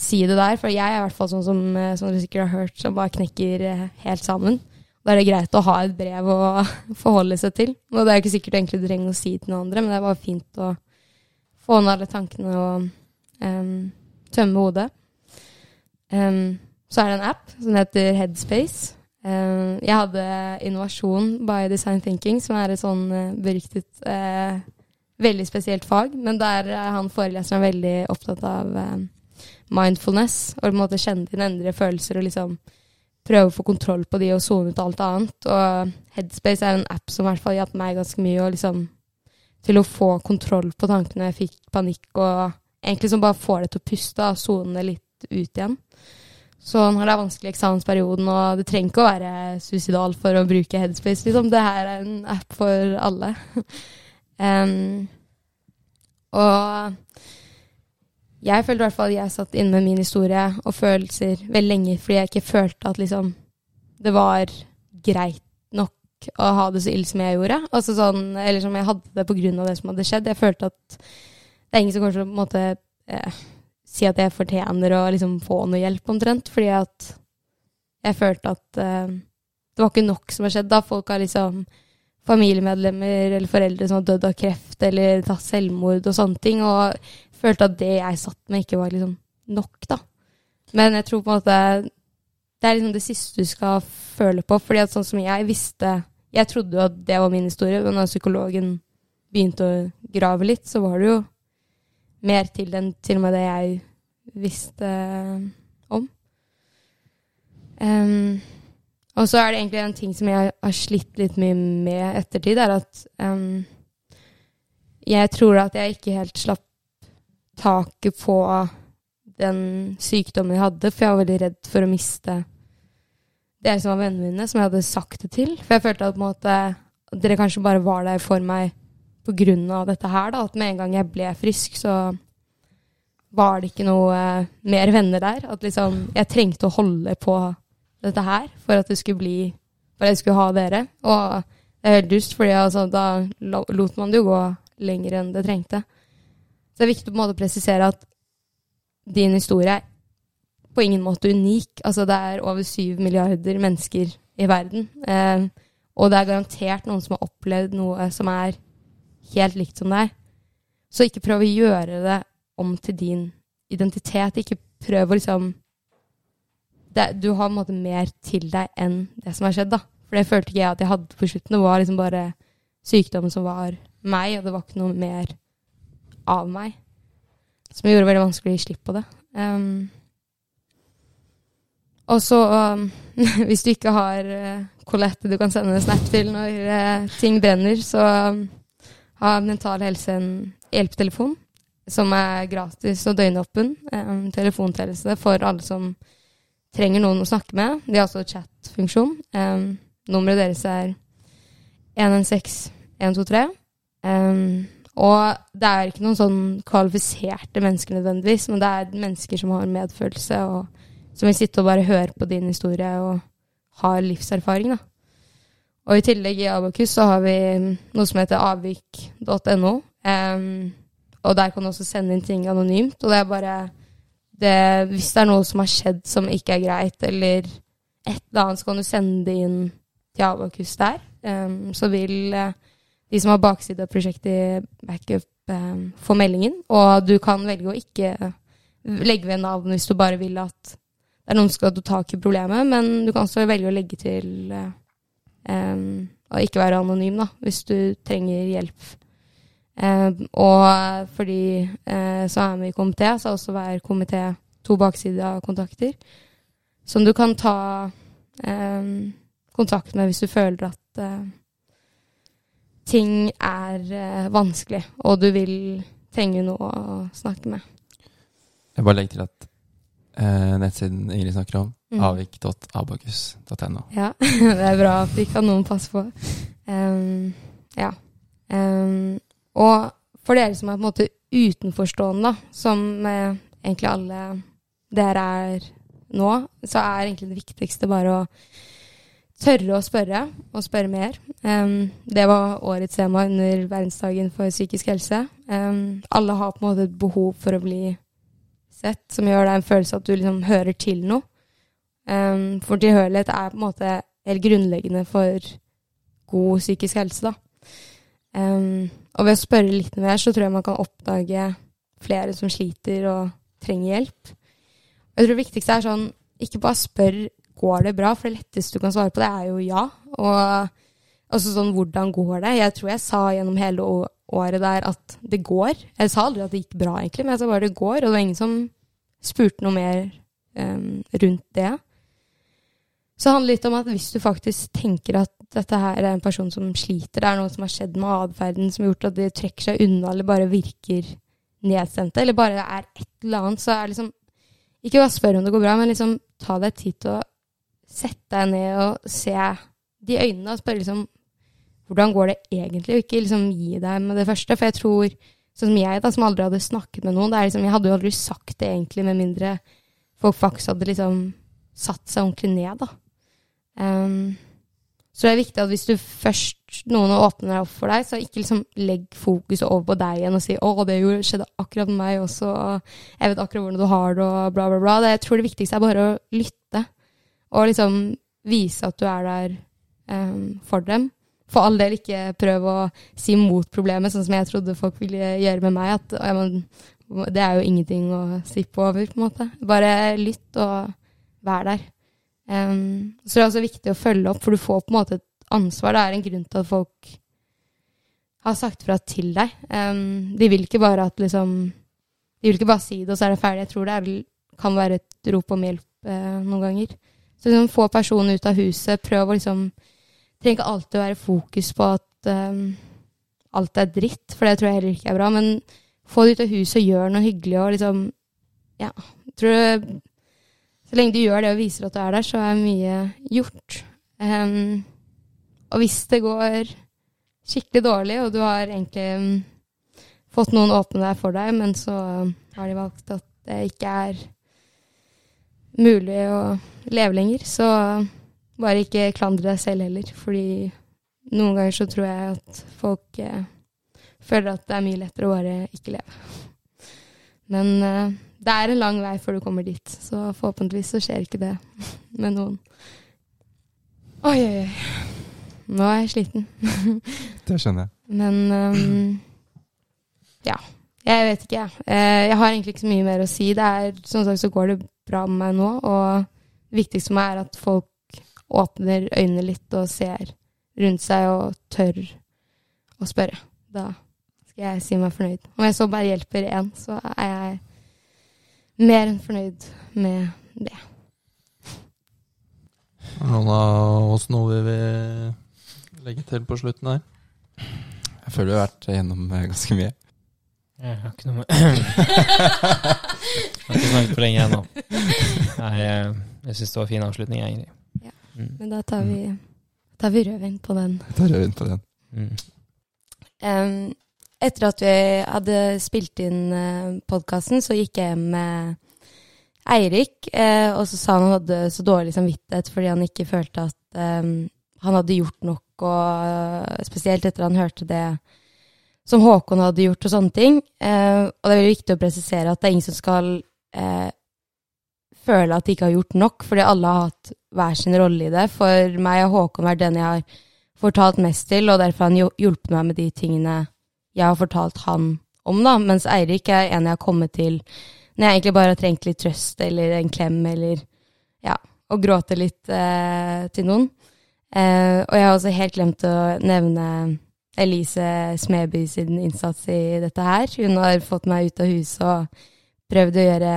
si det der. For jeg er i hvert fall sånn som, eh, som dere sikkert har hørt, som bare knekker uh, helt sammen. Da er det greit å ha et brev å forholde seg til. Og det er jo ikke sikkert egentlig du trenger å si til noen andre, men det er bare fint å få ned alle tankene og um, tømme hodet. Um, så er det en app som heter Headspace. Um, jeg hadde innovasjon by design thinking, som er et sånn uh, beryktet uh, Veldig spesielt fag, men der er han foreleseren veldig opptatt av uh, mindfulness. Og på en måte kjenne dine endre følelser og liksom prøve å få kontroll på de og sone ut alt annet. Og Headspace er en app som i hvert fall hjalp meg ganske mye og liksom, til å få kontroll på tankene. Jeg fikk panikk og egentlig som bare får det til å puste og sone litt ut igjen. Så når det er vanskelig i eksamensperioden, og det trenger ikke å være suicidal for å bruke Headspace, liksom. Det her er en app for alle. um, og jeg følte i hvert fall at jeg satt inne med min historie og følelser veldig lenge fordi jeg ikke følte at liksom det var greit nok å ha det så ille som jeg gjorde. Altså sånn, eller som jeg hadde det av det som hadde skjedd. Jeg følte at det er ingen som kommer til å måte eh, si at jeg fortjener å liksom få noe hjelp, omtrent. Fordi at jeg følte at eh, det var ikke nok som har skjedd. da Folk har liksom familiemedlemmer eller foreldre som har dødd av kreft eller tatt selvmord og sånne ting. Og følte at det jeg satt med, ikke var liksom nok, da. Men jeg tror på en måte det er liksom det siste du skal føle på. fordi at sånn som jeg visste Jeg trodde jo at det var min historie, men da psykologen begynte å grave litt, så var det jo mer til enn til og med det jeg visste om. Um, og så er det egentlig en ting som jeg har slitt litt mye med ettertid, er at um, jeg tror at jeg ikke helt slapp taket på den sykdommen jeg hadde, for jeg var veldig redd for å miste dere som var vennene mine, som jeg hadde sagt det til. For jeg følte at måte, dere kanskje bare var der for meg på grunn av dette her. Da. At med en gang jeg ble frisk, så var det ikke noe uh, mer venner der. At liksom jeg trengte å holde på dette her for at det skulle bli For jeg skulle ha dere. Og det er helt dust, for altså, da lot man det jo gå lenger enn det trengte. Så det er viktig på en måte å presisere at din historie er på ingen måte unik. Altså, det er over syv milliarder mennesker i verden. Eh, og det er garantert noen som har opplevd noe som er helt likt som deg. Så ikke prøv å gjøre det om til din identitet. Ikke prøv å liksom det, Du har på en måte mer til deg enn det som har skjedd, da. For det følte ikke jeg at jeg hadde på slutten. Det var liksom bare sykdommen som var meg, og det var ikke noe mer av meg. Som gjorde det veldig vanskelig å gi slipp på det. Um, og så, um, hvis du ikke har uh, Colette du kan sende en snap til når uh, ting brenner, så um, har Mental Helse en hjelpetelefon som er gratis og døgnåpen. Um, telefontjeneste for alle som trenger noen å snakke med. De har også chat-funksjon. Um, nummeret deres er 116 123. Um, og det er ikke noen sånn kvalifiserte mennesker nødvendigvis, men det er mennesker som har medfølelse, og som vil sitte og bare høre på din historie og har livserfaring, da. Og i tillegg i Abakus så har vi noe som heter avvik.no. Um, og der kan du også sende inn ting anonymt. Og det er bare det, Hvis det er noe som har skjedd som ikke er greit, eller et eller annet, så kan du sende det inn til Abakus der, um, så vil uh, de som har bakside av prosjektet backup, um, få meldingen. Og du kan velge å ikke legge ved navn hvis du bare vil at det er noen som skal ta tak i problemet, men du kan også velge å legge til uh, um, å ikke være anonym, da, hvis du trenger hjelp. Um, og fordi uh, så er vi i komité, så er også hver komité to baksider av kontakter som du kan ta um, kontakt med hvis du føler at uh, ting er uh, vanskelig, og du vil trenge noe å snakke med. Jeg bare legger til at eh, nettsiden Ingrid snakker om, Mm. avvik.abakus.no. Ja, det er bra at vi ikke noen passe på. Um, ja. Um, og for dere som er på en måte utenforstående, som eh, egentlig alle dere er nå, så er egentlig det viktigste bare å tørre å spørre, og spørre mer. Um, det var årets tema under verdensdagen for psykisk helse. Um, alle har på en måte et behov for å bli sett, som gjør deg en følelse at du liksom hører til noe. Um, for tilhørighet er på en måte helt grunnleggende for god psykisk helse, da. Og ved å spørre litt mer, så tror jeg man kan oppdage flere som sliter og trenger hjelp. Jeg tror det viktigste er sånn, ikke bare spør går det bra, for det letteste du kan svare på det, er jo ja. Og også sånn hvordan går det? Jeg tror jeg sa gjennom hele året der at det går. Jeg sa aldri at det gikk bra, egentlig, men jeg sa bare det går, og det var ingen som spurte noe mer um, rundt det. Så det handler litt om at hvis du faktisk tenker at dette her er en person som sliter, det er noe som har skjedd med atferden som har gjort at de trekker seg unna eller bare virker nedstemte, eller bare det er et eller annet, så er liksom Ikke bare spør om det går bra, men liksom ta deg tid til å sette deg ned og se de øynene og spørre liksom hvordan går det egentlig, og ikke liksom gi deg med det første. For jeg tror, sånn som jeg, da, som aldri hadde snakket med noen, det er liksom, jeg hadde jo aldri sagt det egentlig, med mindre folk faktisk hadde liksom satt seg ordentlig ned, da. Um, så det er viktig at hvis du først noen åpner opp for deg, så ikke liksom legg fokuset over på deg igjen og si 'Å, det skjedde akkurat med meg også', og 'Jeg vet akkurat hvordan du har det', og bla, bla, bla. Det, jeg tror det viktigste er bare å lytte, og liksom vise at du er der um, for dem. For all del ikke prøv å si mot problemet, sånn som jeg trodde folk ville gjøre med meg. At ja, men, det er jo ingenting å sippe over, på en måte. Bare lytt og vær der. Um, så det er også viktig å følge opp, for du får på en måte et ansvar. Det er en grunn til at folk har sagt fra til deg. Um, de vil ikke bare at liksom De vil ikke bare si det, og så er det ferdig. Jeg tror det er, kan være et rop om hjelp eh, noen ganger. Så liksom, få personen ut av huset. Prøv å liksom trenger ikke alltid å være fokus på at um, alt er dritt, for det tror jeg heller ikke er bra. Men få det ut av huset og gjør noe hyggelig og liksom Ja. Tror du så lenge du gjør det og viser at du er der, så er mye gjort. Um, og hvis det går skikkelig dårlig, og du har egentlig um, fått noen åpne deg for deg, men så har de valgt at det ikke er mulig å leve lenger, så bare ikke klandre deg selv heller. Fordi noen ganger så tror jeg at folk eh, føler at det er mye lettere å bare ikke leve. Men eh, det er en lang vei før du kommer dit, så forhåpentligvis så skjer ikke det med noen. Oi, oi, oi. Nå er jeg sliten. Det skjønner jeg. Men um, ja. Jeg vet ikke, jeg. Eh, jeg har egentlig ikke så mye mer å si. Det er, som sagt så går det bra med meg nå, og det viktigste for meg er at folk åpner øynene litt og ser rundt seg og tør å spørre. Da skal jeg si meg fornøyd. Om jeg så bare hjelper én, så er jeg mer enn fornøyd med det. Er noen av oss noe vi vil legge til på slutten her? Jeg føler vi har vært gjennom eh, ganske mye. Jeg har ikke noe Jeg har ikke snakket for lenge ennå. Jeg, jeg syns det var fin avslutning, egentlig. Ja. Mm. Men da tar vi, tar vi rødvin på den. Jeg tar rødvin på den. Mm. Um, etter at vi hadde spilt inn uh, podkasten, så gikk jeg hjem med Eirik, eh, og så sa han han hadde så dårlig samvittighet fordi han ikke følte at um, han hadde gjort nok, og eh, spesielt etter han hørte det som Håkon hadde gjort og sånne ting. Eh, og det er veldig viktig å presisere at det er ingen som skal eh, føle at de ikke har gjort nok, fordi alle har hatt hver sin rolle i det. For meg har Håkon vært den jeg har fortalt mest til, og derfor har han hjulpet meg med de tingene jeg har fortalt han om, da. Mens Eirik er en jeg har kommet til når jeg egentlig bare har trengt litt trøst eller en klem eller ja, og gråte litt eh, til noen. Eh, og jeg har også helt glemt å nevne Elise Smeby sin innsats i dette her. Hun har fått meg ut av huset og prøvd å gjøre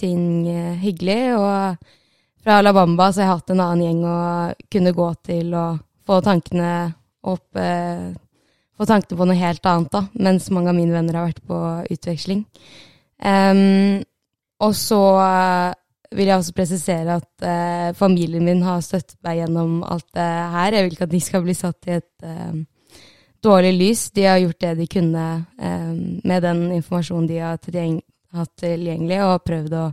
ting eh, hyggelig. Og fra Alabamba så har jeg hatt en annen gjeng å kunne gå til og få tankene opp eh, Få tankene på noe helt annet, da, mens mange av mine venner har vært på utveksling. Um, og så eh, vil jeg også presisere at eh, familien min har støttet meg gjennom alt det her. Jeg vil ikke at de skal bli satt i et eh, dårlig lys. De har gjort det de kunne eh, med den informasjonen de har hatt tilgjengelig, og prøvd å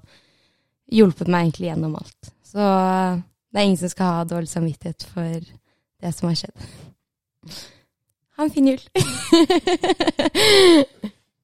hjulpet meg egentlig gjennom alt. Så eh, det er ingen som skal ha dårlig samvittighet for det som har skjedd. Ha en fin jul.